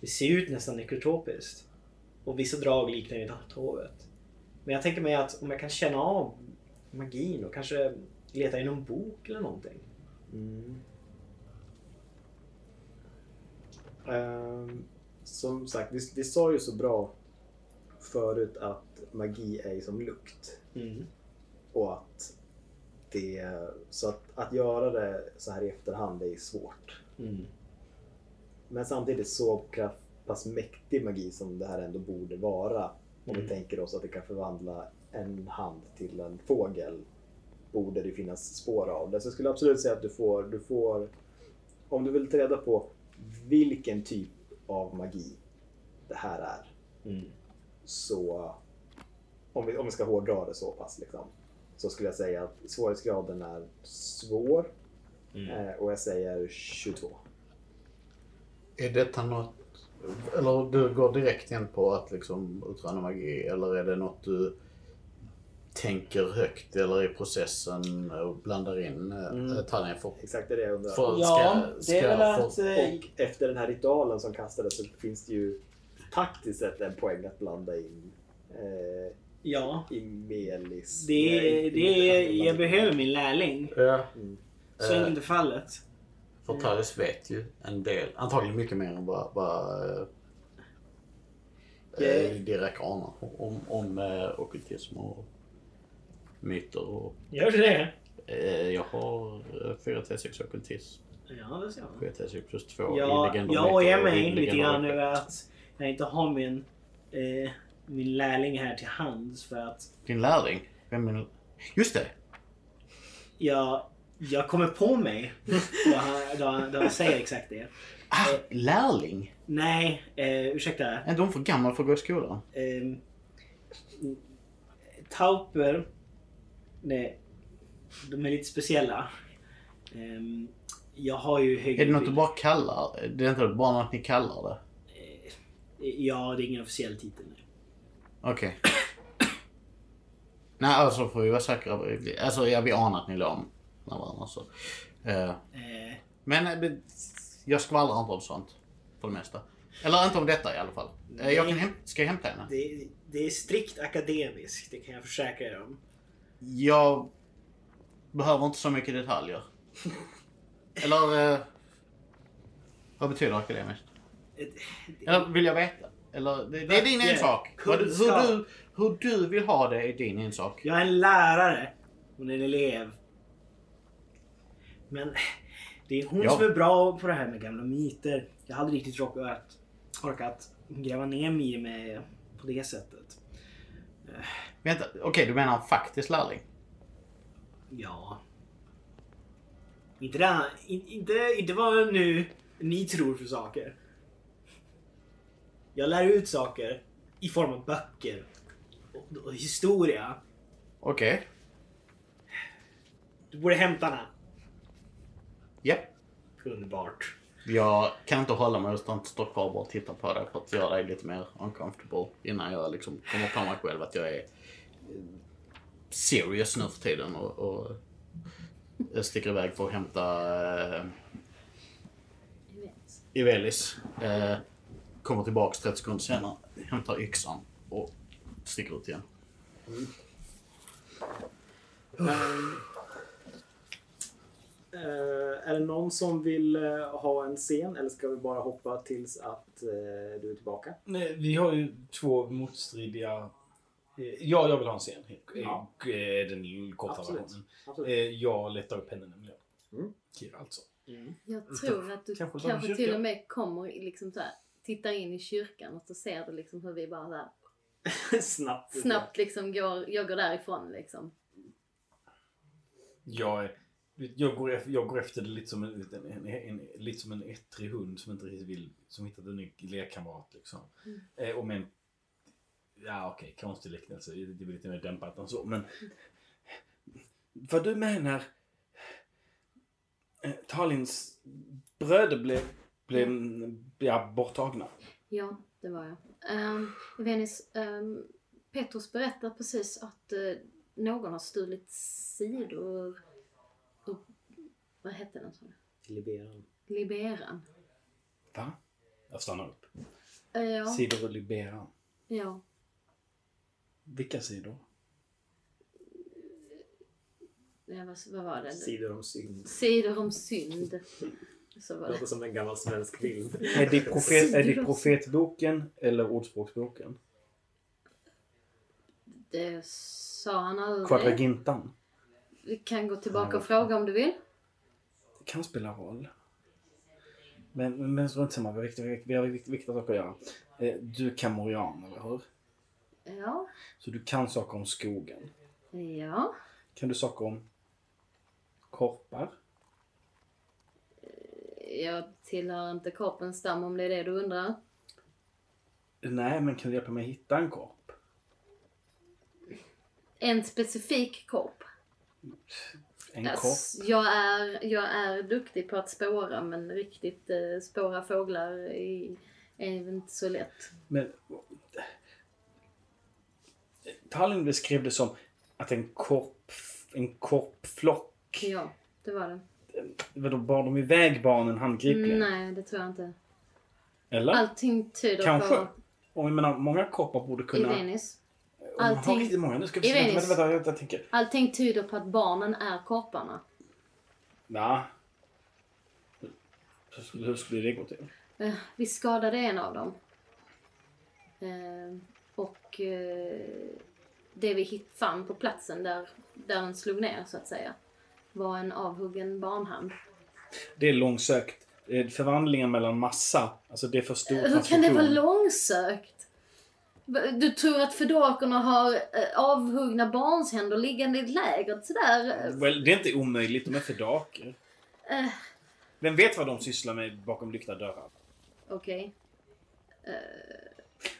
det ser ut nästan nekrotropiskt. Och vissa drag liknar ju natthovet. Men jag tänker mig att om jag kan känna av magin och kanske leta i någon bok eller någonting. Mm. Ehm, som sagt, vi, vi sa ju så bra förut att magi är som lukt. Mm. Och att det... Så att, att göra det så här i efterhand är svårt. Mm. Men samtidigt så pass mäktig magi som det här ändå borde vara. Om vi Mm. tänker oss att det kan förvandla en hand till en fågel. Borde det finnas spår av det. Så jag skulle absolut säga att du får, du får om du vill ta reda på vilken typ av magi det här är. Mm. Så om vi, om vi ska hårdra det så pass liksom. Så skulle jag säga att svårighetsgraden är svår. Mm. Eh, och jag säger 22. Är detta något... Eller du går direkt in på att liksom utröna magi eller är det något du tänker högt eller i processen och blandar in eh, Mm. detaljer för, Exakt det är det jag undrar. för Ja, det är väl för- att... eh, Och efter den här ritualen som kastades så finns det ju taktiskt sett en poäng att blanda in eh, Ja. i Melis. Det är, det är, jag behöver min lärling. Ja. Mm. Så Eh. är fallet. För Taris vet ju en del, antagligen mycket mer än vad, vad eh, Det- eh, Direk anar om, om eh, ockultism och myter. Och, Gör du det? eh, jag har eh, 4 T6 ockultism, Ja, det ser man. 4 T6 plus 2 Jag, i legender jag och mig i lite grann över att jag inte har min, eh, min lärling här till hands för att Din lärling? Vem är Just det! jag, jag kommer på mig då han, då, han- då han säger exakt det. Ah, lärling? Nej, eh, ursäkta. Är inte hon för gammal för att gå i skolan? Eh, tauper, nej, de är lite speciella. Eh, jag har ju högre... Är det något du bara kallar? Det är inte bara något ni kallar det? Eh, Ja, det är ingen officiell titel. Nej. Okej. Nej, alltså får vi vara säkra. Alltså, ja, vi anar att ni låg med varandra. Så. Eh, Eh, men jag skvallrar inte om sånt. För det mesta. Eller inte om detta i alla fall. Eh, jag kan ska jag hämta henne? det, det är strikt akademiskt, det kan jag försäkra er om. Jag behöver inte så mycket detaljer. Eller... Eh, vad betyder akademiskt? Eller vill jag veta? Eller, det, det är din ensak. Hur du, hur du vill ha det är din ensak. Jag är en lärare. Hon är en elev. Men det är hon Ja. som är bra på det här med gamla myter. Jag hade riktigt orkat, orkat gräva ner mig med på det sättet. Vänta, okej du menar faktiskt lärling? Ja. Inte, det, in, inte, inte vad nu ni tror för saker. Jag lär ut saker i form av böcker och, och historia. Okej. Du borde hämta henne. Ja. Underbart. Jag kan inte hålla mig utan att stå kvar och bara titta på det för att göra dig lite mer uncomfortable innan jag liksom kommer på mig själv att jag är serious nu för tiden och, och jag sticker iväg för att hämta eh, Ivelis. Eh, kommer tillbaks 30 sekunder senare, hämtar yxan och sticker ut igen. Ehm, eh, är det någon som vill eh, ha en scen eller ska vi bara hoppa tills att eh, du är tillbaka? Nej, Vi har ju två motstridiga... eh, Ja, jag vill ha en scen. Ja. Eh, Den korta Absolut. versionen. Absolut. Eh, Jag letar upp henne nämligen. Mm. Kira alltså. Jag tror att du Kanske kanske, till och med kommer liksom så här, tittar in i kyrkan och så ser du liksom hur vi bara här, Snabbt. snabbt liksom går, jag går därifrån liksom. Jag, jag, går, efter, jag går efter det lite som en, en, en, en, lite som en ettrig hund som inte riktigt vill, som hittat en ny lekkamrat liksom. Mm. Eh, och men, ja okej, konstig liknelse, det blir lite mer dämpat än så. Men vad du menar, eh, Talins bröder blev, blev ja, borttagna. Ja, det var jag. Um, Venus, um, Petrus berättar precis att eh, någon har stulit sidor ur, vad hette den? sa du? Liberan. Liberan. Va? Jag stannar upp. Eh, ja, Sidor och Liberan. ja. Vilka sidor? ja vad, vad var det? Sidor om synd. Sidor om synd. Så var Det låter som en gammal svensk film. Är det, profet, är det profetboken eller ordspråksboken? Det sa han aldrig. Quadragintan? Vi kan gå tillbaka och fråga om du vill. Det kan spela roll. Men, men strunt samma, vi har viktiga, vi har vikt- viktiga saker att göra. Eh, Du är kamorian, eller hur? Ja. Så du kan saker om skogen. Ja. Kan du saker om korpar? Jag tillhör inte korpens stam om det är det du undrar. Nej, men kan du hjälpa mig hitta en korp? En specifik korp. En korp? Jag, är, jag är duktig på att spåra men riktigt eh, spåra fåglar är, är inte så lätt. Men... Tallinn beskrev det som att en korp, en korpflock... Ja, det var det. Vadå, bar de iväg barnen handgripligen? Nej, det tror jag inte. Eller? Allting tyder Kanske. på Och jag menar, många korpar borde kunna... Irenis. Om man har allting- riktigt många. Nu ska vi se. Vänta, vänta, vänta, jag tänker. Allting tyder på att barnen är korparna. Ja. Hur skulle, hur skulle det gå till? Eh, vi skadade en av dem. Eh, och eh, det vi fann på platsen där, där den slog ner så att säga var en avhuggen barnhand. Det är långsökt. Eh, Förvandlingen mellan massa, alltså det är för stor Eh, Hur kan det vara långsökt? Du tror att fedokerna har eh, avhuggna barnshänder liggande i lägret sådär? Well, det är inte omöjligt, de är fedaker. Eh, Vem vet vad de sysslar med bakom lyckta dörrar? Okej.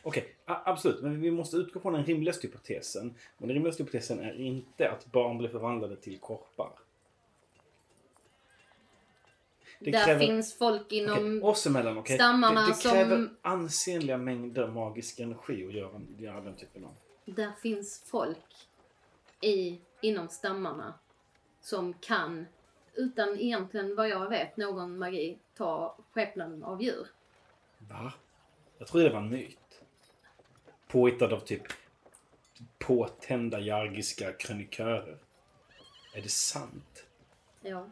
Okej, a- absolut. Men vi måste utgå från den rimligaste hypotesen. Och den rimligaste hypotesen är inte att barn blir förvandlade till korpar. Det Där kräver- finns folk inom... oss emellan, okej? stammarna det, det som- kräver ansenliga mängder magisk energi att göra, göra den typen av... Där finns folk i, inom stammarna som kan, utan egentligen vad jag vet, någon magi, ta skepnaden av djur. Va? Jag tror det var en myt. Påhittad av typ påtända jargiska krönikörer. Är det sant? Ja.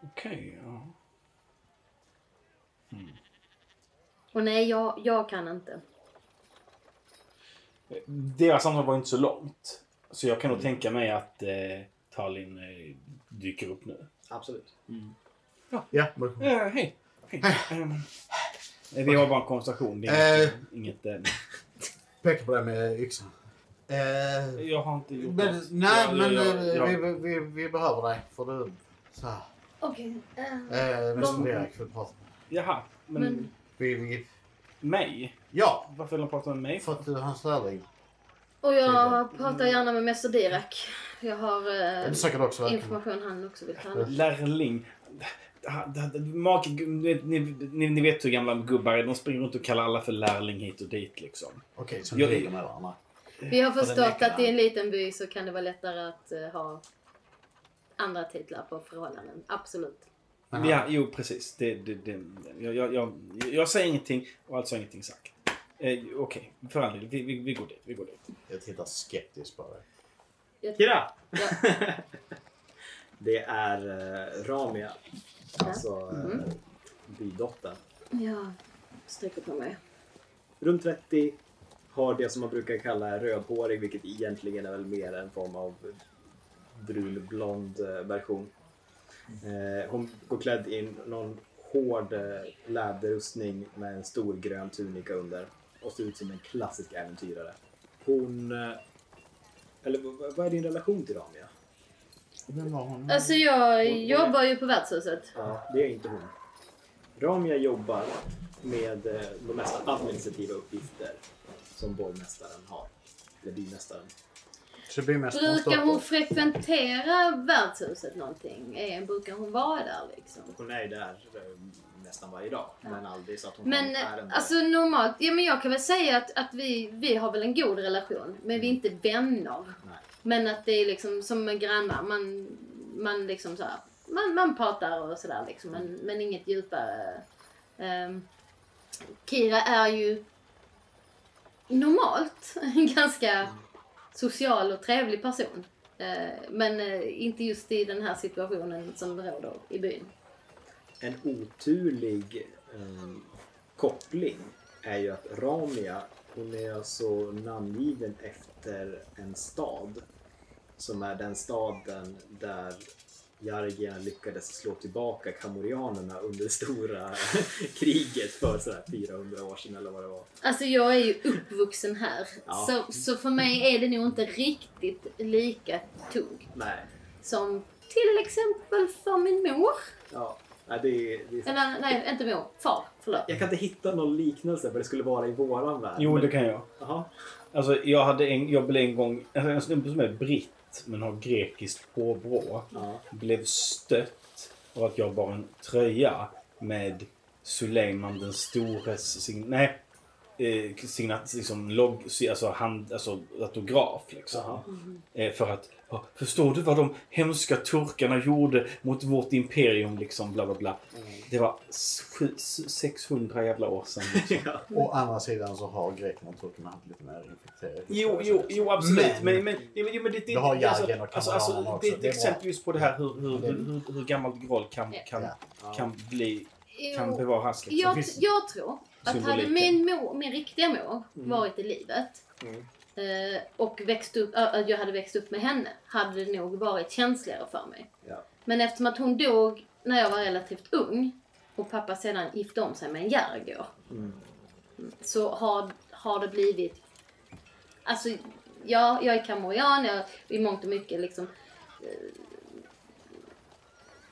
Okej, ja. Och nej, jag, jag kan inte. Deras samtal var inte så långt. Så jag kan nog tänka mig att eh, Tallinn eh, dyker upp nu. Absolut. Ja. Eh, hej. hej. Ehm, eh, vi har bara en konversation. Det är inget... inget eh, pekar på det med yxan. Eh, Jag har inte gjort men, något. nej, Jag- men jag- eh, jag- vi, vi, vi behöver dig. För du... Så här. Okej. eh, Eh, Mr. Vad- Derek vill prata. Jaha, men, Men- Vi, vi, mig? ja, Varför vill han prata med mig? för att du är hans lärling. och jag pratar gärna med Mäster Dirak. Jag har eh, också information han också vill ta. Lärling. Make, ni, ni, ni, vet hur gamla gubbar är. De springer runt och kallar alla för lärling hit och dit liksom. Okej, så ni Jag- ligger med varandra. Vi har förstått att i en liten by så kan det vara lättare att eh, ha andra titlar på förhållanden. Absolut. Jaha. Ja, jo precis. Det, det, det, jag, jag, jag, jag säger ingenting och alltså har ingenting sagt. Eh, Okej, för all del. Vi, vi, vi går dit. Vi går dit. Jag tittar skeptiskt på dig. Kira! Ja. Det är eh, Ramia. Alltså eh, Mhm. bydottern. Jag sträcker på mig. Runt 30. Har det som man brukar kalla rödhårig, vilket egentligen är väl mer en form av brunblond eh, version. Eh, hon går klädd i någon hård läderrustning med en stor grön tunika under och ser ut som en klassisk äventyrare. Hon... Eller vad vad är din relation till Ramia? Vem var hon? Alltså jag jobbar ju på värdshuset. Ja, det är inte hon. Ramia jobbar med eh, de mesta administrativa uppgifter som borgmästaren har. Eller bymästaren. Så bymästaren Brukar hon frekventera värdshuset någonting? Är, brukar hon vara där liksom? Hon är ju där eh, nästan varje dag. Ja. Men aldrig så att hon Men har ärenden. alltså normalt, ja men jag kan väl säga att, att vi, vi har väl en god relation. Men vi är inte vänner. Nej. Men att det är liksom som med grannar. Man, man liksom så här, man, man pratar och sådär liksom. Men, men inget djupare. Um, Kira är ju normalt en ganska social och trevlig person. Uh, men uh, inte just i den här situationen som råder i byn. En oturlig um, koppling är ju att Ramia, hon är alltså namngiven efter en stad. Som är den staden där Jargierna lyckades slå tillbaka kamorianerna under det stora kriget för sådär 400 år sedan eller vad det var. Alltså jag är ju uppvuxen här. Ja. Så, så för mig är det nog inte riktigt lika tungt Nej. som till exempel för min mor. Ja. Nej, det är, det är... Eller nej, inte mor. Far. Förlåt. Jag kan inte hitta någon liknelse vad det skulle vara i våran värld. Jo, det kan jag. Jaha. Alltså, jag hade en, jag blev en gång, alltså, en snubbe som är britt men har grekiskt påbrå. Ja. Blev stött av att jag bar en tröja med Suleiman den stores sign, nej, eh, signat, liksom, logg, alltså, hand, alltså autograf liksom. Jaha. Eh, för att, ja, förstår du vad de hemska turkarna gjorde mot vårt imperium liksom, bla bla bla. Det var s- sju- s- 600 jävla år sedan. Liksom. Ja. Å andra sidan så har grekerna och turkarna haft lite mer infekterade Jo, jo, jo absolut. Men, men, men, jo, men, det, det, Du har alltså, och alltså, alltså, Det också. ett Det är bra. exempel just på det här hur, hur, hur, hur, hur gammalt groll kan, kan, Ja. kan bli, kan bevaras. Liksom. jag, jag tror att hade min, mor, min riktiga mor Mm. varit i livet Mm. Eh, och växt upp, att jag hade växt upp med henne hade det nog varit känsligare för mig. Ja. Men eftersom att hon dog när jag var relativt ung och pappa sedan gifte om sig med en Järgård Mm. så har, har det blivit... Alltså, ja, jag är kamorian, jag, i mångt och mycket liksom eh,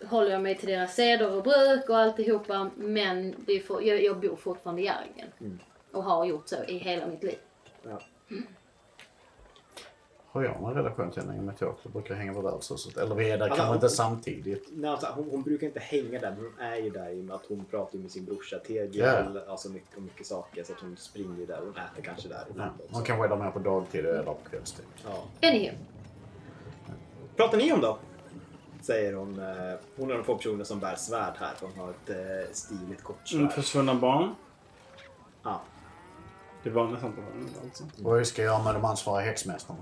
håller jag mig till deras seder och bruk och alltihopa. Men det är för, jag, jag bor fortfarande i Järgen. Mm. Och har gjort så i hela mitt liv. Ja. Har jag någon relation till henne i och med att jag också brukar hänga på värdshuset? Eller vi är där kanske inte samtidigt. Nej, alltså, hon, hon brukar inte hänga där, men hon är ju där i och med att hon pratar med sin brorsa Tegel. Alltså mycket, om mycket saker. Så att hon springer ju där. Hon äter kanske där Ja. Hon kanske är där mer på dagtid eller på kvällstid. Ja. Anywho. Pratar ni om då? Säger hon. Eh, hon är de få personer som bär svärd här. För hon har ett eh, stiligt kort svärd. Mm, försvunna barn. Ja. Det var nästan på honom alltså. Och hur ska jag göra med de ansvariga häxmästarna?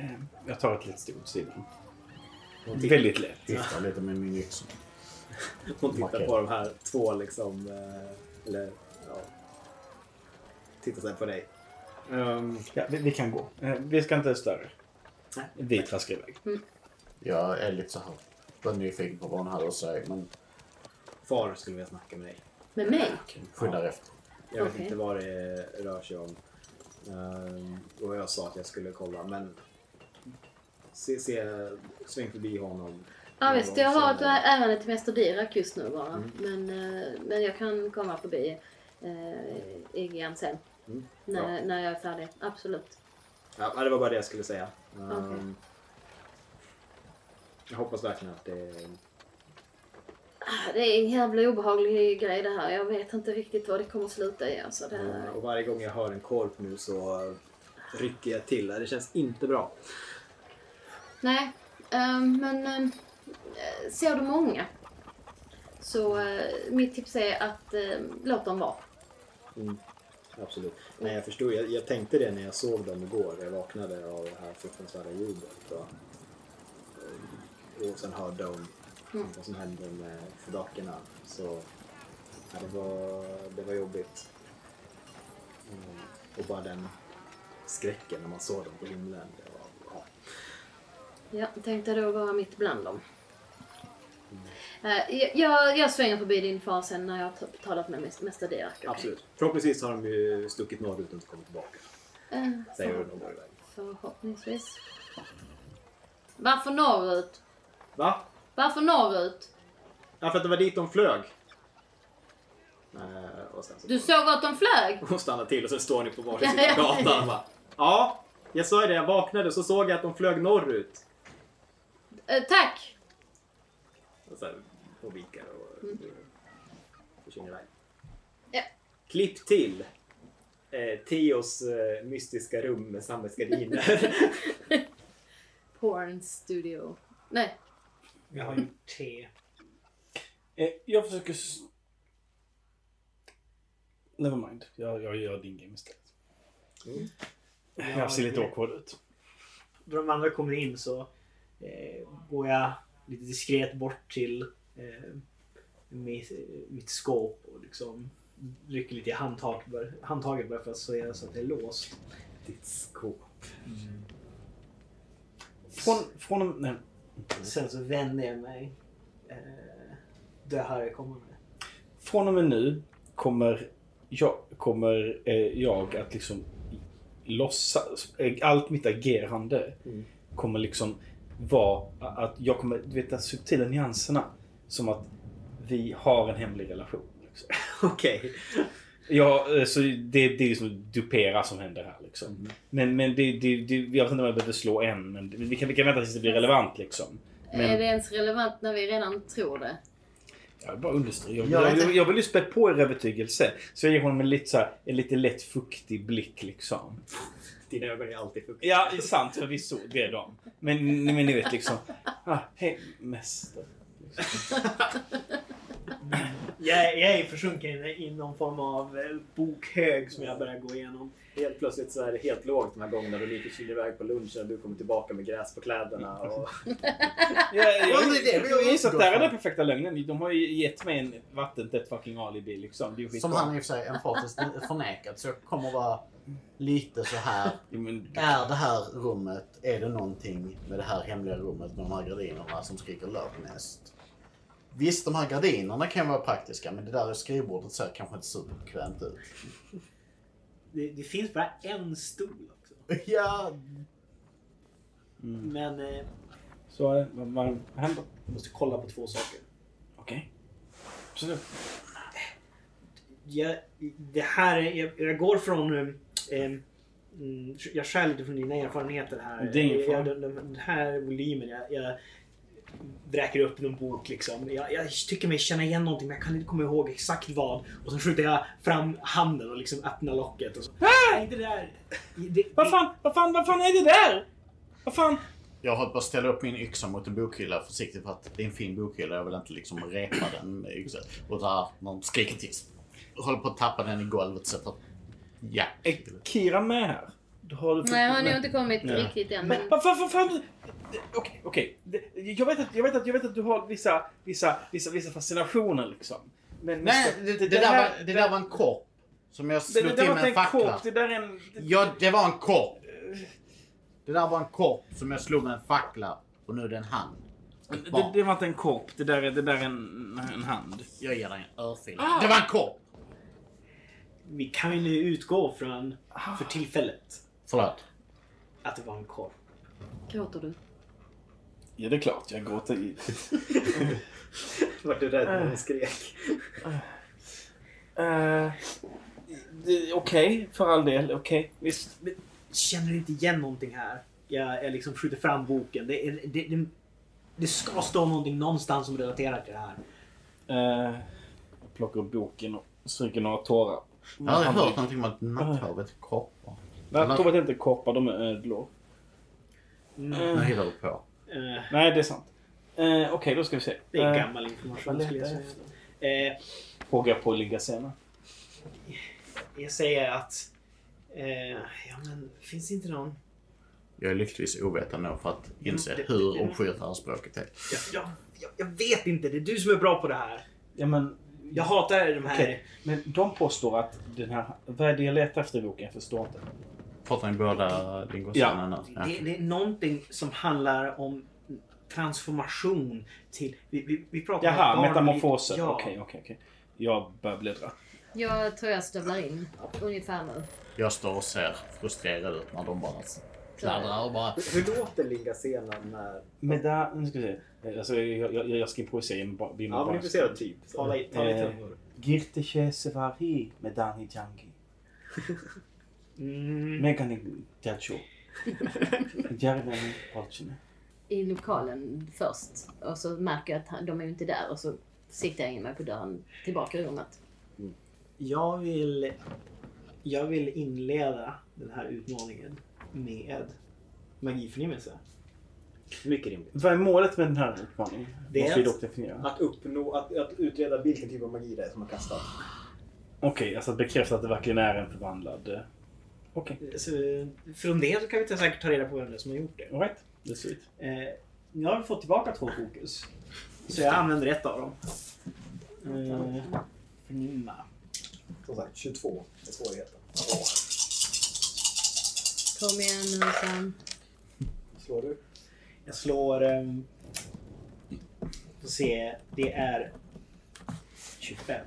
Eh, Jag tar ett litet steg åt sidan. Hon, tittar, Väldigt lätt. Vifta lite med min yxa. hon tittar på de här två liksom. Eh, eller ja. Tittar sen på dig. Ehm, Ja, vi, vi kan gå. Eh, Vi ska inte störa. Nej. Vi traskar iväg. Jag är lite så här. Var nyfiken på vad hon hade att säga men far skulle vilja snacka med dig. Med mig? skyndar efter. Jag vet Okej. inte vad det rör sig om. Ehm, och jag sa att jag skulle kolla, men se, se, sväng förbi honom. Ja visst, jag har ett ärende till Mäster Dirak just nu bara. Mm. Men, eh, men jag kan komma förbi eh, igen sen. Mm, När, när jag är färdig. Absolut. Ja, det var bara det jag skulle säga. Ehm, Okej. Jag hoppas verkligen att det... Ah, Det är en jävla obehaglig grej det här. Jag vet inte riktigt vad det kommer att sluta i. Alltså, det Mm, Och varje gång jag hör en korp nu så rycker jag till. Det känns inte bra. Nej, ehm, men ehm, eh, ser du många så eh, mitt tips är att ehm, låt dem vara. Mm, absolut. Nej, jag förstod. Jag, jag tänkte det när jag såg dem igår. Jag vaknade av det här fruktansvärda ljudet. Och, och sen hörde om Mm. vad som hände med fördakerna. Så ja, det, var, det var jobbigt. Mm, och bara den skräcken när man såg dem på himlen. Det. Ja, tänkte då vara mitt bland dem. Eh, jag- jag, jag svänger förbi din far sen när jag har t- talat med Mäs- Mäster Dirak. okej? Absolut. Förhoppningsvis har de ju stuckit norrut och inte kommit tillbaka. Eh, Säger för, du nog iväg. förhoppningsvis. Varför norrut? Va? Varför norrut? Ja, för att det var dit de flög. Eh, och sen så Du såg att de flög? Hon stannar till och så står ni på varsin Ja, sida ja. av gatan och bara Ja, jag sa ju det. Jag vaknade och så såg jag att de flög norrut. Eh, tack! Och så här, och vinkar och Mm. försvinner iväg. Ja. Klipp till eh, Theos eh, mystiska rum med sammetsgardiner. Porn studio. Nej. Jag har gjort te. Eh, Jag försöker... s- Never mind. Jag, jag gör din game istället. Mm. Jag ser lite awkward ut. Då de andra kommer in så går jag lite diskret bort till eh, mitt, mitt skåp och liksom rycker lite i handtag, handtaget bara för att se så att det är låst. Ditt skåp. Från... från nej. Sen så vänder jag mig. Eh, det här jag kommer med. Från och med nu kommer jag, kommer, eh, jag att liksom låtsas... eh, Allt mitt agerande Mm. kommer liksom vara att jag kommer, du vet, de subtila nyanserna. Som att vi har en hemlig relation. Liksom. Okej. Ja, eh, så det, det är liksom dupera som händer här liksom. Mm. Men, men det, det, det, jag vet inte om jag behöver slå än, men vi kan, vi kan vänta tills det blir relevant liksom. Men Är det ens relevant när vi redan tror det? jag vill bara understryka. Jag, Jag jag, jag vill ju spä på er övertygelse. Så jag ger honom en lite, så här, en lite lätt fuktig blick liksom. Dina ögon är alltid fuktiga. Ja, det är sant förvisso. Det är de. Men, men ni vet liksom. Ah, hej, mäster. Jag, jag är försjunken i någon form av eh, bokhög som jag börjar gå igenom. Helt plötsligt så är det helt lågt de här gångerna då ni försvinner iväg på lunchen och du kommer tillbaka med gräs på kläderna. Och... Ja, jag, det det gissar att utgått där är den perfekta lögnen. De har ju gett mig en vattentätt fucking alibi liksom. Det Som han i och för sig emfatiskt förnekat. Så jag kommer vara lite så här. Är det här rummet, är det någonting med det här hemliga rummet med de här gardinerna som skriker löpnäst? Visst, de här gardinerna kan vara praktiska, men det där skrivbordet ser kanske inte superbekvämt ut. Det, det finns bara en stol också. Ja, mm. Men eh, Så eh, vad, vad händer? jag måste kolla på två saker. Okej. Absolut. Jag, det här, är- jag, jag går från... eh, mm, jag skär lite från dina erfarenheter här. Det är ingen fara. jag, den, den här volymen, jag, jag vräker upp någon bok liksom. Jag, jag tycker mig känna igen någonting men jag kan inte komma ihåg exakt vad. Och så skjuter jag fram handen och liksom öppnar locket och så. Nej, det där! Det, Vad fan, vad fan, vad fan är det där? Vad fan? jag har bara ställa upp min yxa mot en bokhylla försiktigt för att det är en fin bokhylla. Jag vill inte liksom repa den med yxan. Och där någon skriker till. Håller på att tappa den i golvet så att... Ja. Är Kira med här? Har du fått- Nej, han har inte kommit Nej. riktigt än. Men Men... vad fan, vad fan? Okej, okej. Det- Jag vet att, jag vet att, jag vet att du har vissa, vissa, vissa, vissa fascinationer liksom. Men Nej, det, det, där var, det där var en kopp. Som jag det, slog det, det till var med en fackla. kopp, det där är en... Det, Ja, det var en kopp. Det där var en kopp som jag slog med en fackla. Och nu är det en hand. Det, det var inte en kopp, det där är, det där är en, en hand. Jag ger dig en örfil. Ah! Det var en kopp! Vi kan ju nu utgå från, för tillfället, Förlåt. att det var en korp. Gråter du? Ja, det är klart. Jag gråter i... Vart du rädd när hon skrek? Uh, Okej, för all del. Okej, visst. Men Känner du inte igen någonting här? Jag, jag liksom skjuter fram boken. Det, är, det, det, det ska stå någonting någonstans som relaterar till det här. Uh, jag plockar upp boken och stryker några tårar. Jag har hört någonting om att natthavet är koppar. Nej, Torvet är inte koppar, de är ödlor. Mm. Nu hittar du på. Eh, Nej, det är sant. Uh, Okej, då ska vi se. det är Eh, gammal information vad skulle jag säga. jag Eh, på Liggascena. jag säger att... Eh, ja men finns det inte någon... Jag är lyckligtvis ovetande nog för att inse Mm, det- hur det- det här språket är. Jag, jag, jag, jag vet inte, det är du som är bra på det här. Ja, men... Jag hatar de här... Okej, men de påstår att den här... Vad är det jag letar efter i boken? Jag förstår inte. Pratar ni båda lingosarna nu? Ja. Det, det är någonting som handlar om transformation till... Vi, vi, vi pratar om Jaha, barn- metamorfoser. Ja. Okej, okej, okej. Jag börjar bläddra. Jag tror jag stövlar in ungefär nu. Jag står och ser frustrerad ut när de bara fladdrar och bara... Hur låter Lingascena när... Men där, nu ska vi se. Alltså, jag, jag, jag ska improvisera. Ja, men improvisera typ. Tala i, Eh, tungor. Girteche Sevari med Dani Jangi. Mm. Megani Jacho. Järven Polchine. I lokalen först. Och så märker jag att de är ju inte där. Och så siktar jag in mig på dörren tillbaka i rummet. Jag vill... Jag vill inleda den här utmaningen med magiförnimmelse. Mycket rimligt. Vad är målet med den här utmaningen? Det är att-. Att uppnå, att, att utreda vilken typ av magi det är som har kastat. Okej, alltså att bekräfta att det verkligen är en förvandlad... eh, Okej, Så, från det så kan vi ta- säkert ta reda på vem det är som har gjort det. alright. Det är sweet. Eh, nu har vi fått tillbaka två fokus. Så jag använder ett av dem. Eh, förnimma. Som sagt, 22 är svårigheten. Kom igen nu Sam. Slår du? Jag slår... Um, får se. Det är 25.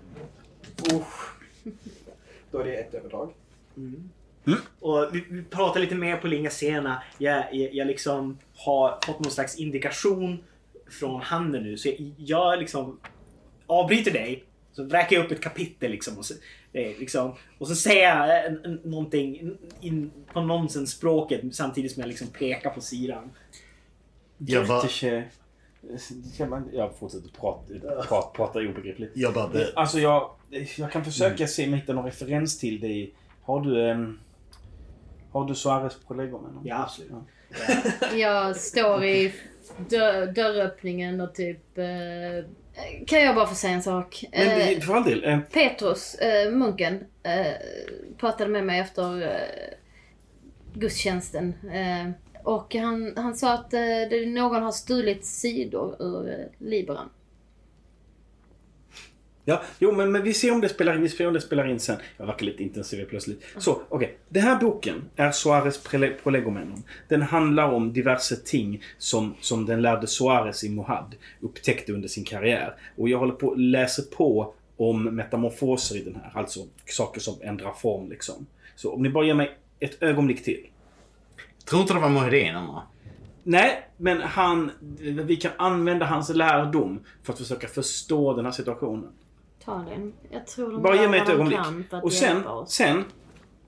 Då är det ett övertag. Mm. Och vi, vi pratar lite mer på Linga Sena. Jag, jag, jag liksom har fått någon slags indikation från handen nu. Så jag, jag liksom avbryter dig. Så vräker jag upp ett kapitel liksom. Och så, eh, liksom, och så säger jag en, en, någonting in, på nonsensspråket samtidigt som jag liksom pekar på sidan. Jag bara. Kan man- Jag fortsätter prata, prata, prata obegripligt. jag bara Alltså jag, jag kan försöka se om jag hittar någon referens till i... Har du... Um, har du Suarez med någon? Ja, absolut. Jag står i dörr, dörröppningen och typ... Eh, kan jag bara få säga en sak? Men Eh, för all del. eh, Petrus, eh, munken, pratade med mig efter gudstjänsten. Och han, han sa att någon har stulit sidor ur eh, Liberan. Ja, jo men, men vi ser om det spelar in. Vi ser om det spelar in sen. Jag verkar lite intensiv plötsligt. Så, okej. Den här boken är Suarez Prolegomenon. Den handlar om diverse ting som, som den lärde Suarez i Mohad upptäckte under sin karriär. Och jag håller på att läsa på om metamorfoser i den här. Alltså saker som ändrar form liksom. Så om ni bara ger mig ett ögonblick till. tror inte det var Mohedinerna. Nej, men han... Vi kan använda hans lärdom för att försöka förstå den här situationen. Ta den. Jag tror de Bara ge mig ett ögonblick. Och sen, sen,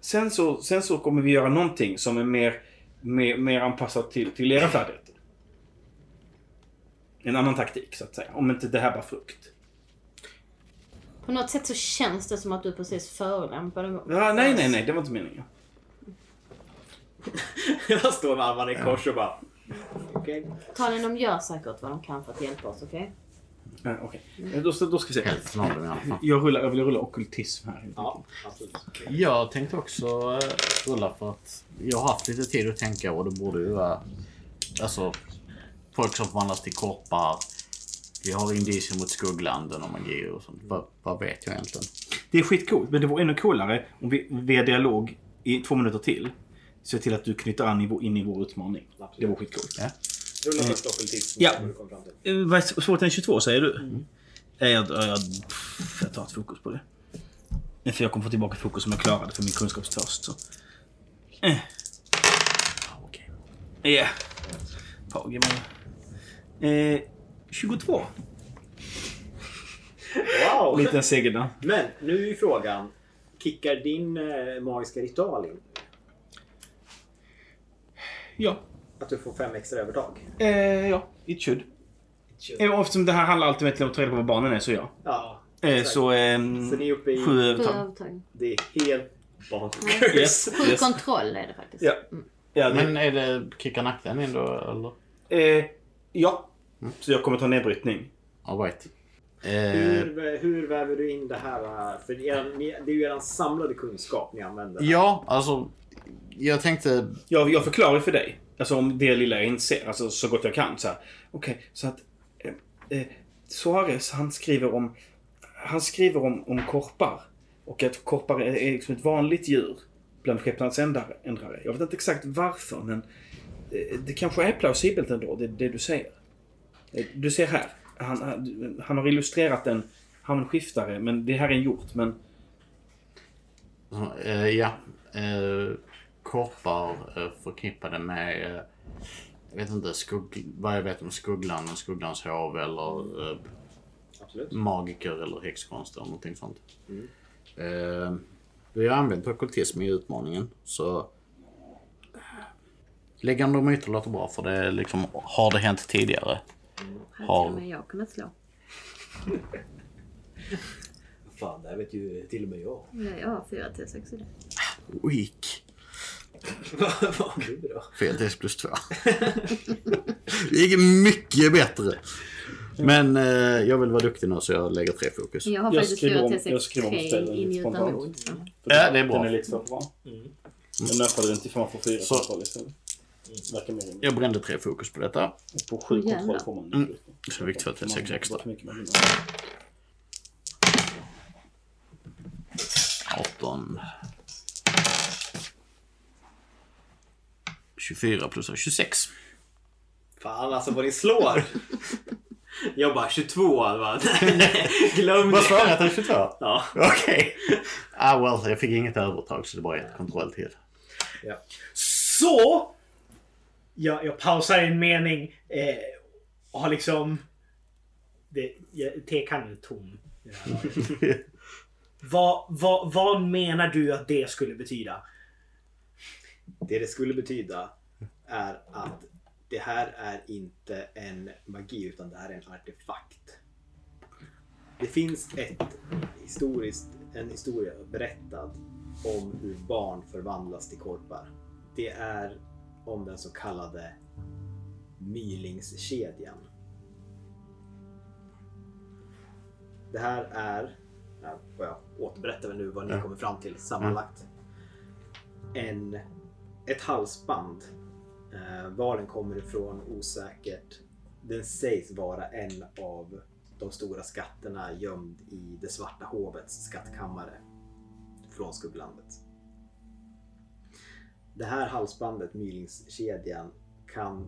sen, så, sen så kommer vi göra någonting som är mer, mer, mer anpassat till, till era färdigheter. En annan taktik, så att säga. Om inte det här var frukt. På något sätt så känns det som att du precis förolämpade mig. Ja, nej, nej, nej. Det var inte meningen. Jag står med armarna i kors och bara... Okej. Talin, de gör säkert vad de kan för att hjälpa oss, okej? Ja, Okej. Eh, Då, då ska vi se. Hälften av dem i alla fall. Jag, rullar, jag vill rulla okultism här. Ja, absolut. Jag tänkte också eh, rulla för att jag har haft lite tid att tänka och det borde ju vara alltså folk som förvandlas till koppar. Vi har indicier mot skugglanden och magi och sånt. Vad, vad vet jag egentligen? Det är skitcoolt, men det vore ännu coolare om vi via dialog i två minuter till ser till att du knyter an i vår, in i vår utmaning. Det vore skitcoolt. Ja. Rulla först ockultism. Ja. kommer du komma fram till. Eh, Vad är svårigheten 22 säger du? Mm. Jag, jag, jag, pff, jag tar ett fokus på det. För jag kommer få tillbaka fokus om jag klarar det för min kunskapstörst. Så. Eh. Okej. Ja. Page med. Eh, 22. Wow! Liten seger där. Men nu är ju frågan. Kickar din eh, magiska ritual in? Ja. Att du får fem extra övertag? Eh, ja, it should. Eh, och eftersom det här handlar alltid om att ta reda på vad barnen är så ja. Ja. Eh, så ehm, Så ni är uppe i... sju övertag. Det är helt bonkers. Yes. Sju yes. kontroll är det faktiskt. Ja. Ja, det, Men är det kickar nackden in då eller? eh, ja. Så jag kommer ta nedbrytning. All right. Eh, Hur, hur väver du in det här? eh, För det är ju er samlade kunskap ni använder. ja, alltså. Jag tänkte... Jag, jag förklarar för dig. Alltså om det lilla jag inser. Alltså så gott jag kan. Så här. Okej, så att... Eh, eh, Suarez han skriver om... Han skriver om, om korpar. Och att korpar är, är liksom ett vanligt djur bland skepnadsändare. ändrare. Jag vet inte exakt varför men... eh, Det kanske är plausibelt ändå, det, det du säger. Eh, Du ser här. Han, han, han har illustrerat en hamnskiftare, men det här är en hjort. Men Eh, ja. Eh, Korpar eh, förknippade med... Eh, jag vet inte skugg, vad jag vet om Skugglan och Skugglans hov eller eh, Absolut. magiker eller häxkonst eller någonting sånt. Mm. Eh, vi har använt ockultism i utmaningen så Läggande och myter låter bra för det är liksom, har det hänt tidigare? Hade Har- till och med jag kunnat slå. Fan, det här vet ju till och med jag. Ja, jag har fyra till sex i det. Weak. Vad har du då? 4 TS plus 2. det gick mycket bättre. Men eh, jag vill vara duktig nu så jag lägger tre fokus. Jag har Jag faktiskt skriver om- jag skriver om ställen så. Ja, det är bra. Den är lite för bra. Jag nöpade den till för fyra Så- kontroll istället. Rimligt. Jag brände tre fokus på detta. Och På sju Åh, jävlar. kontroll får man Mm. Så fick två till sex extra. För mycket med 18. 24 plus 26. Fan alltså vad ni slår. Jag bara 22 va? Nej, glöm Vad det. svarade jag till 22? Ja. Okej. Ah well, jag fick inget övertag så det bara ett kontroll till. Så! Jag, jag pausar en mening eh, och har liksom... Det, jag- tekannan är tom. vad, vad, vad menar du att det skulle betyda? Det det skulle betyda är att det här är inte en magi utan det här är en artefakt. Det finns ett historiskt, en historia berättad om hur barn förvandlas till korpar. Det är om den så kallade Mylingskedjan. Det här är, jag återberätta nu vad ni kommer fram till sammanlagt. En, ett halsband. Eh, var den kommer ifrån osäkert. Den sägs vara en av de stora skatterna gömd i det svarta hovets skattkammare från skugglandet. Det här halsbandet, Mylingskedjan, kan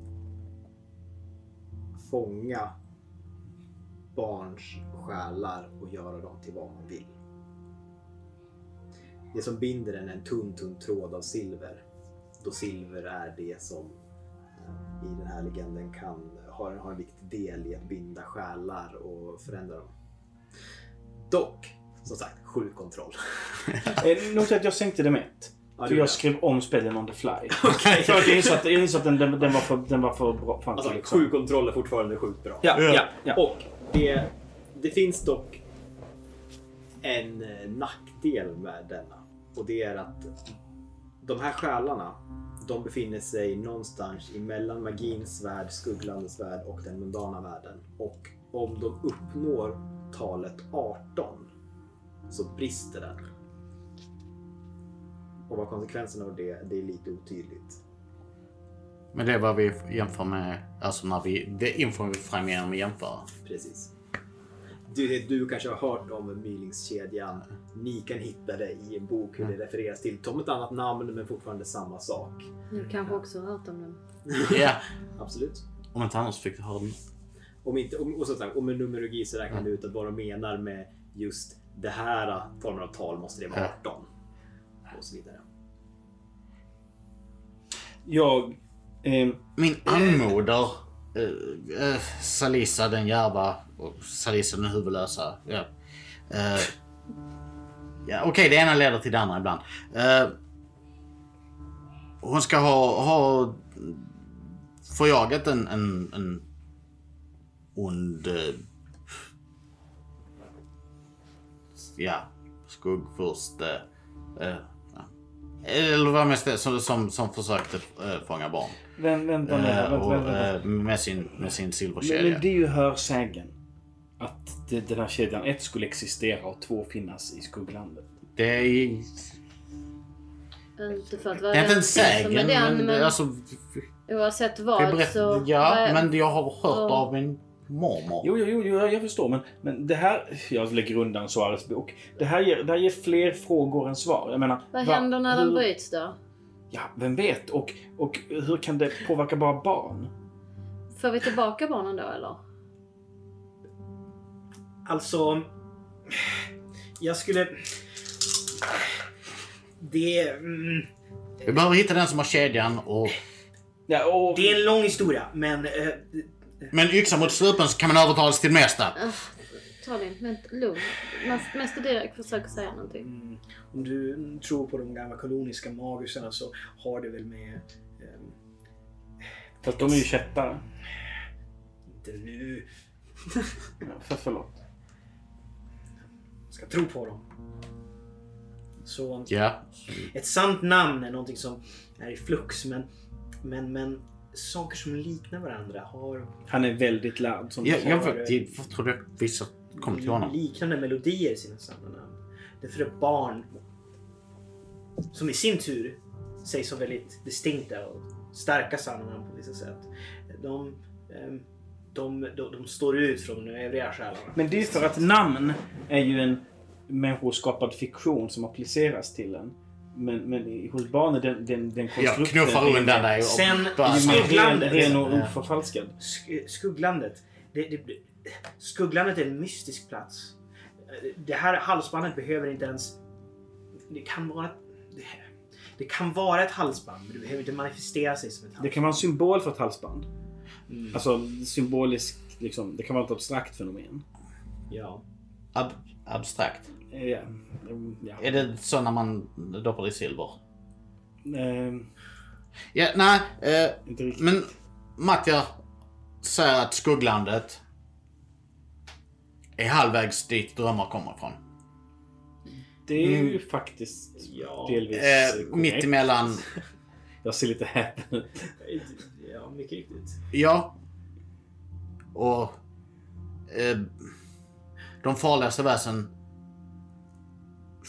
fånga barns själar och göra dem till vad man vill. Det som binder den är en tunn, tunn tråd av silver. Då silver är det som eh, i den här legenden kan har, har en viktig del i att binda själar och förändra dem. Dock, som sagt, sju kontroll. Notera att jag sänkte det med ett. Ja, För jag skrev om spelen on the fly. För att jag insåg att, jag insåg att den, den, den, var för, den var för bra. Fan, Alltså, liksom. sju kontroller är fortfarande sjukt bra. Ja, ja, ja. Och det, det finns dock en eh, nackdel med denna. Och det är att de här själarna, de befinner sig någonstans emellan magins värld, skugglandets värld och den mundana världen. Och om de uppnår talet 18 så brister den. Och vad konsekvenserna av det, det är lite otydligt. Men det är vad vi jämför med, alltså när vi, det infon vi genom att jämföra. Precis. Du, du kanske har hört om Mylingskedjan. Ni kan hitta det i en bok hur det refereras till. Tom ett annat namn men fortfarande samma sak. Du kanske också har hört om den. Ja, Absolut. om inte annars fick du höra den. Om inte, om, och som sagt, om med numerologi så räknar du ut att vad de menar med just det här eh, formen av tal måste det vara Ja. 18. Och så vidare. Jag... ehm, Min allmoder, Uh, eh, Salisa den djärva och Salisa den huvudlösa. Ja. Uh, ja, Okej, det ena leder till det andra ibland. Uh, hon ska ha, ha förjagat en, en, en ond... Ja, skuggfurste. Eller vad mest som, som, som försökte eh, fånga barn. Vänta nu. Eh, Vänta, och, vänta, vänta. eh, med sin, med sin Men, silverkedja. men det är ju hörsägen. Att det, den här kedjan ett skulle existera och två finnas i skugglandet. Det är, Inte för att vara det är inte en sägen, med den, men, men alltså... oavsett vad berätt, så... ja, men jag har hört Ja. av min mormor. Jo, jo, jo, jag förstår. Men, men det här... Jag lägger undan Suarez bok. Det här, ger, det här ger fler frågor än svar. Jag menar... Vad va- händer när den hur- bryts då? Ja, vem vet? Och, och hur kan det påverka bara barn? Får vi tillbaka barnen då eller? Alltså... Jag skulle... Det... Mm, Vi behöver hitta den som har kedjan och... Ja, och... det är en lång historia, men... Eh, Men yxa mot strupen så kan man övertalas till det mesta. Uh, ta din, vänta, lugn. Mäster Direk försöker säga någonting. mm, om du tror på de gamla koloniska magusarna så har det väl med... ehm, Fast de är ju kättare. inte nu. Ja, för, förlåt. Ska tro på dem. Så Ja. ett sant namn är någonting som är i flux, men... Men, men saker som liknar varandra har Han är väldigt lärd. Som Jag, jag, sa. jag, jag trodde jag vissa kom till honom. liknande melodier i sina sanna namn. Därför är barn som i sin tur sägs vara väldigt distinkta och starka sanna namn på vissa sätt. De, ehm, de, de, de står ut från de övriga själarna. Men det är för att namn är ju en människoskapad fiktion som appliceras till en. Men, men hos barn är den, den, den Jag konstrukten... knuffar är- undan dig Sen- Skugglandet. ren och oförfalskad. Sk- Skugglandet. Det, det, skugglandet är en mystisk plats. Det här halsbandet behöver inte ens... Det kan vara... Det, det kan vara ett halsband, men det behöver inte manifestera sig som ett Det halsband. kan vara en symbol för ett halsband. Mm. Alltså symboliskt, liksom, det kan vara ett abstrakt fenomen. Ja. Ab abstrakt. Ja. Mm, ja. Är det så när man doppar i silver? Eh, Ja, nej. Eh, inte riktigt. men Mattia säger att skugglandet är halvvägs dit drömmar kommer ifrån. Det är ju Mm. faktiskt Ja. delvis Eh, mitt emellan, Jag ser lite häpen ut. Ja, mycket riktigt. ja. Och eh, de farligaste väsen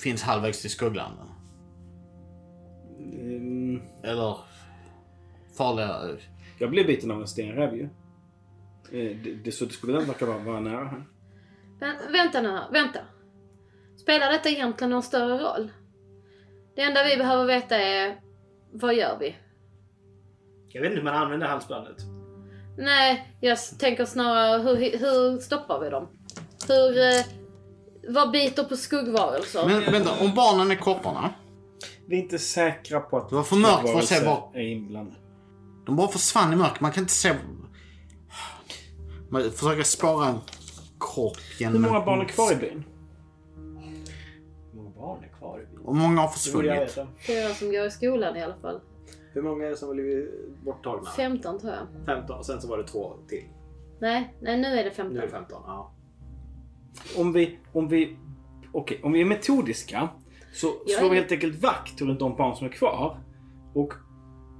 finns halvvägs till skugglandet. Mm, Eller farliga... jag blev biten av en stenräv ju. Eh, det, det, så det skulle väl verka vara, vara nära här. Men, vänta nu här, vänta. Spelar detta egentligen någon större roll? Det enda vi behöver veta är, vad gör vi? Jag vet inte hur man använder halsbandet. Nej, jag tänker snarare hur, hur stoppar vi dem? Hur... Eh, vad biter på skuggvarelser? Men vänta, om barnen är kopparna. Vi är inte säkra på att Det var för mörkt för att se vad- är inblandade. De bara försvann i mörker. Man kan inte se... Man försöker spara en kropp genom... Hur många barn är kvar i byn? Hur många barn är kvar i byn? Och många har försvunnit. Fyra som går i skolan i alla fall. Hur många är det som har blivit borttagna? 15 tror jag. 15 och sen så var det två till. Nej, nej nu är det Nu 15. är det 15. Ja. Om vi, om vi, okej, om vi är metodiska så slår vi är- helt enkelt vakt runt de barn som är kvar. Och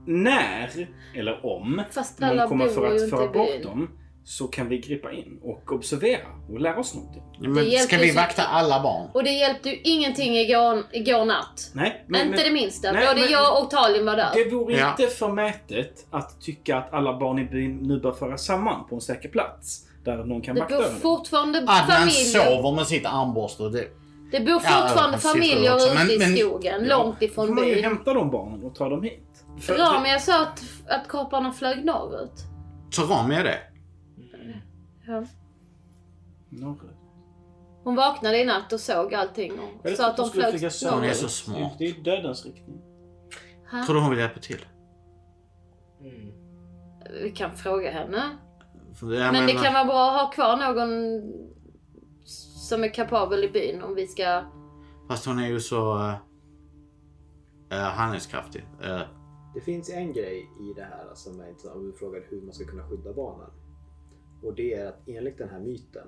när, eller om, Fast någon kommer för att föra bort dem så kan vi gripa in och observera och lära oss någonting. Men ska vi så- vakta alla barn? Och det hjälpte ju ingenting igår, igår natt. Nej, inte det minsta. nej, Både men- jag och Talin var där. Det vore Ja. inte förmätet att tycka att alla barn i byn nu bör föras samman på en säker plats. Där någon kan Det vakta bor över dem. fortfarande Adnan familjer. sover med sitt armborste. och Det... Det bor Ja, fortfarande sitter familjer också, ute men- i skogen, Ja, långt ifrån man ju byn. hämta de barnen och ta dem hit. För- Ramia sa att, att korparna flög norrut. Så Rami är det. Ja. Norrut. Hon vaknade i natt och såg allting och Jag sa att de skulle flög. Hon är norrut. så smart. Det är ju dödens riktning. Ha? Tror du hon vill hjälpa till? Mm. Vi kan fråga henne. För det, jag Men det kan vara bra att ha kvar någon som är kapabel i byn om vi ska... Fast hon är ju så uh, handlingskraftig. Eh, Det finns en grej i det här som är intressant om du frågar hur man ska kunna skydda barnen. Och det är att enligt den här myten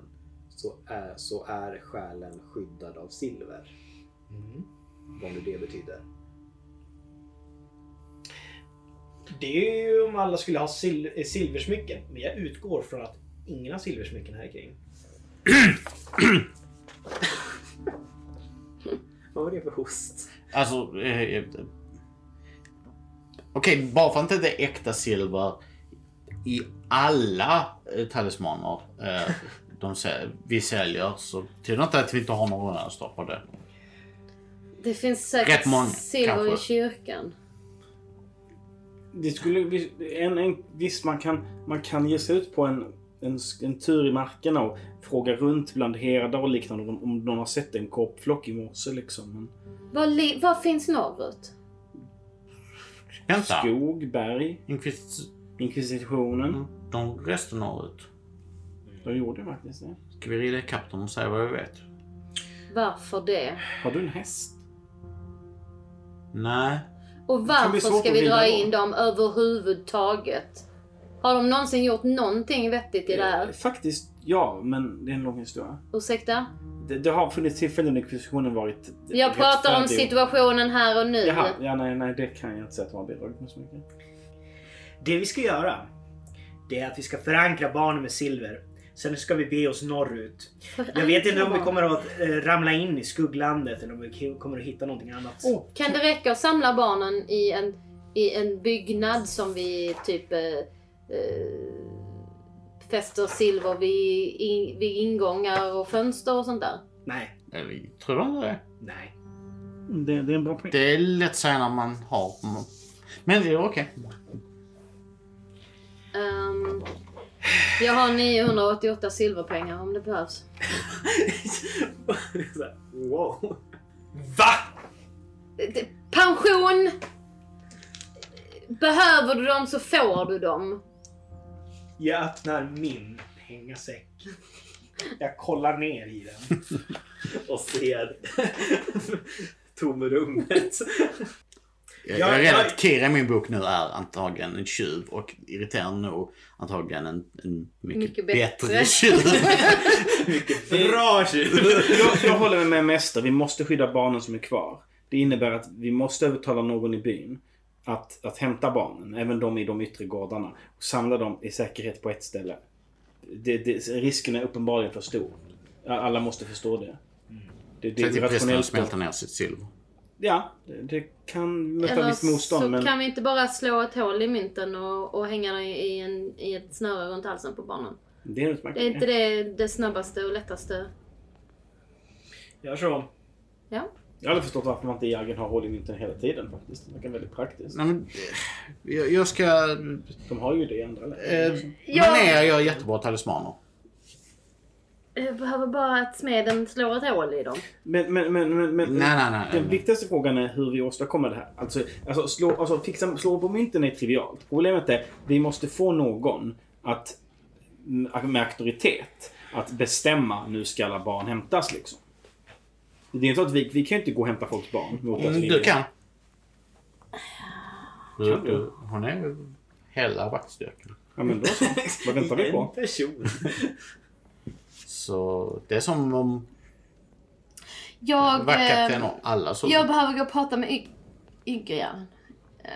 så är, så är själen skyddad av silver. Mm. Vad nu det betyder. Det är ju om alla skulle ha sil- eh, silversmycken. Men jag utgår från att ingen har silversmycken här kring. Vad var det för host? Alltså... Eh, eh, Okej, bara för att det inte är äkta silver i alla eh, talismaner eh, de säl- vi säljer så betyder det inte att vi inte har någon rönnöster på det. Det finns säkert många, silver i kanske. kyrkan. Det skulle en, en, visst, man kan, man kan ge sig ut på en, en, en tur i markerna och fråga runt bland herdar och liknande om, om någon har sett en korpflock i morse liksom. Men Vad, li- vad finns norrut? Vänta. skog, berg, Inquis- inkvisitionen. de reste norrut. De gjorde faktiskt det. Ska vi rida ikapp dem och säga vad vi vet? Varför det? Har du en häst? Nej. Och kan varför ska vi dra då. in dem överhuvudtaget? Har de någonsin gjort någonting vettigt i det Eh, här? Faktiskt, ja. Men det är en lång historia. Ursäkta? Det, det har funnits tillfällen när inkvisitionen varit Jag pratar om situationen här och nu. Jaha, ja, nej, nej, det kan jag inte säga att de har bidragit med så mycket. Det vi ska göra. Det är att vi ska förankra barnen med silver. Sen ska vi be oss norrut. Jag vet inte om vi kommer att eh, ramla in i skugglandet eller om vi kommer att hitta någonting annat. Oh, Kan det räcka att samla barnen i en, i en byggnad som vi typ eh, eh, fäster silver vid, i, vid ingångar och fönster och sånt där? Nej, Eller tror du inte det? nej. det, det är en bra poäng. Det är lätt att säga när man har... Men det är okej. Ehm, jag har 988 silverpengar om det behövs. Wow. VA? Pension! Behöver du dem så får du dem. Jag öppnar min pengasäck. Jag kollar ner i den. Och ser tomrummet. Jag, Ja, jag är rädd jag- att Kira i min bok nu är antagligen en tjuv och irriterande nog antagligen en, en mycket, Mycket bättre. bättre. tjuv. Bra tjuv! jag, jag håller med Mäster. Vi måste skydda barnen som är kvar. Det innebär att vi måste övertala någon i byn att, att hämta barnen, även de i de yttre gårdarna, och samla dem i säkerhet på ett ställe. Det, det, risken är uppenbarligen för stor. Alla måste förstå det. Det, det Säg till är prästen att smälta ner sitt silver. Ja, det, det kan möta visst motstånd. så Men kan vi inte bara slå ett hål i mynten och, och hänga den i, en, i ett snöre runt halsen på barnen. det är utmärkt Det är inte det, det snabbaste och lättaste. Gör så. Ja. Jag har aldrig förstått varför man inte i Argen har hål i mynten hela tiden faktiskt. Det verkar väldigt praktiskt. Nej, men, jag, jag ska... De har ju det i andra länder. Eh, Ja. Manér gör jättebra talismaner. Jag behöver bara att smeden slår ett hål i dem. Men, men, men, men, men Nej, nej, nej. den viktigaste frågan är hur vi åstadkommer det här. Alltså, alltså, slå, alltså fixa, slå på mynten är trivialt. Problemet är vi måste få någon att med auktoritet att bestämma nu ska alla barn hämtas liksom. Det är inte så att vi, vi kan ju inte gå och hämta folks barn mot Mm. Du kan. Du, du? hon är ju hela vaktstyrkan. Ja men då så. Vad väntar vi En på? person. Så det är som om Jag, vaktkapten eh, och alla så... jag behöver gå och prata med y- Ygrian. Eh,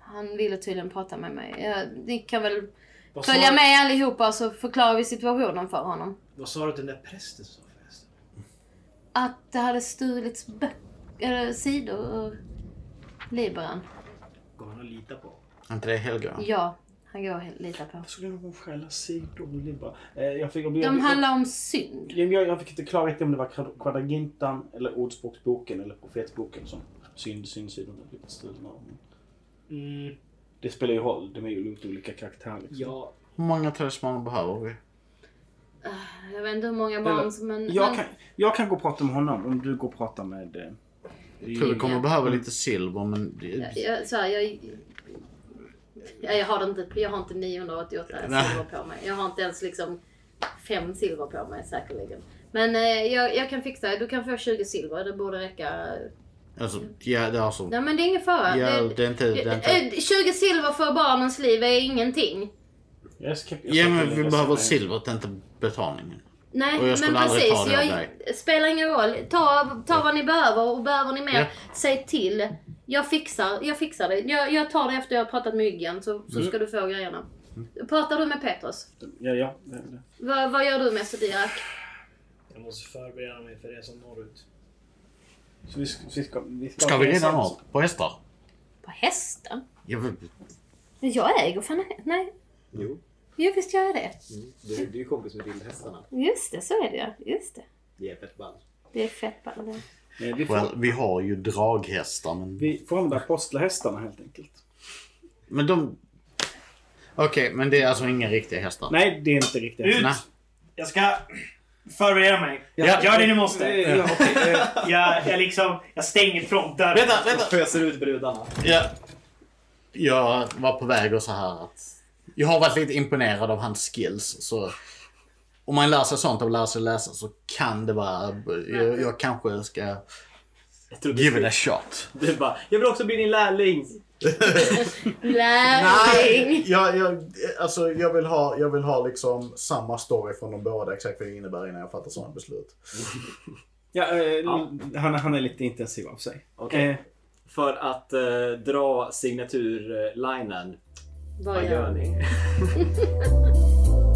han ville tydligen prata med mig. Eh, ni kan väl Vad sa, följa med allihopa så förklarar vi situationen för honom. vad sa du att den där prästen sa förresten? Att det hade stulits bö- sidor ur Liberan. Går han att lita på? Är inte det Helga? Ja, han går att lita på. Jag skulle nog stjäla sidor och libra. Eh, jag fick, jag, De jag, handlar om synd. jag, jag, fick inte klarhet i om det var Quadragintan eller Ordspråksboken eller Profetboken som synd, syndsidorna blivit stulna av. Mm, Det spelar ju roll. De är ju lite olika karaktärer. Liksom. ja. Hur många talismaner behöver vi? Jag vet inte hur många barn som... Men, Jag men, kan, jag kan gå och prata med honom om du går och pratar med... eh, Jag tror vi kommer behöva lite silver men... jag, jag, så här, jag, ja, jag, har inte, jag har inte 988 Nej. silver på mig. Jag har inte ens liksom fem silver på mig säkerligen. Men eh, jag, jag kan fixa. Du kan få 20 silver. Det borde räcka. Alltså, ja, det är alltså... Nej men det är ingen fara. Ja, det, det inte... Det inte... eh, 20 silver för barnens liv är ingenting. Jag ska, jag Ja ska men lägga vi behöver silvret, inte betalningen. Nej, men precis. Jag, spelar ingen roll. Ta, ta vad ni behöver och behöver ni mer, Ja. säg till. Jag fixar, jag fixar det. Jag, jag tar det efter jag har pratat med Myggen så, så Mm. ska du få grejerna. Pratar du med Petrus? Ja, ja. Det, det. Vad, vad gör du med Dirak? Jag måste förbereda mig för det som norrut. Så vi ska, vi ska, vi ska, Ska vi redan ha på hästar? På hästen? Jag vill... Jag äger fan. Nej, Jo, jo visst gör jag det. mm. du, du är ju kompis med vildhästarna. Just det, så är det ja. Just det. Det är fett ball. Det är fett ball. det. Vi får, Well, vi har ju draghästar men... vi får använda apostlahästarna helt enkelt. Men de... Okej, men det är alltså inga riktiga hästar? Nej, det är inte riktigt. Ut! Nej. Jag ska förbereda mig. Ja. Gör det ni måste. Ja, eh, Jag, jag liksom, jag stänger frontdörren. Vänta, Jag vänta! föser ut brudarna. Ja. Jag var på väg och så här att... Jag har varit lite imponerad av hans skills så... Om man lär sig sånt och lär sig läsa så kan det vara... Jag, jag kanske ska give it a shot. Du bara, jag vill också bli din lärling. Lärling! jag, jag, alltså, jag, vill ha, jag vill ha liksom samma story från de båda exakt vad det innebär innan jag fattar sådana beslut. ja, eh, Ja. Han, han är lite intensiv av sig. Okej. Eh, För att eh, dra signaturlinen. Vad gör ni?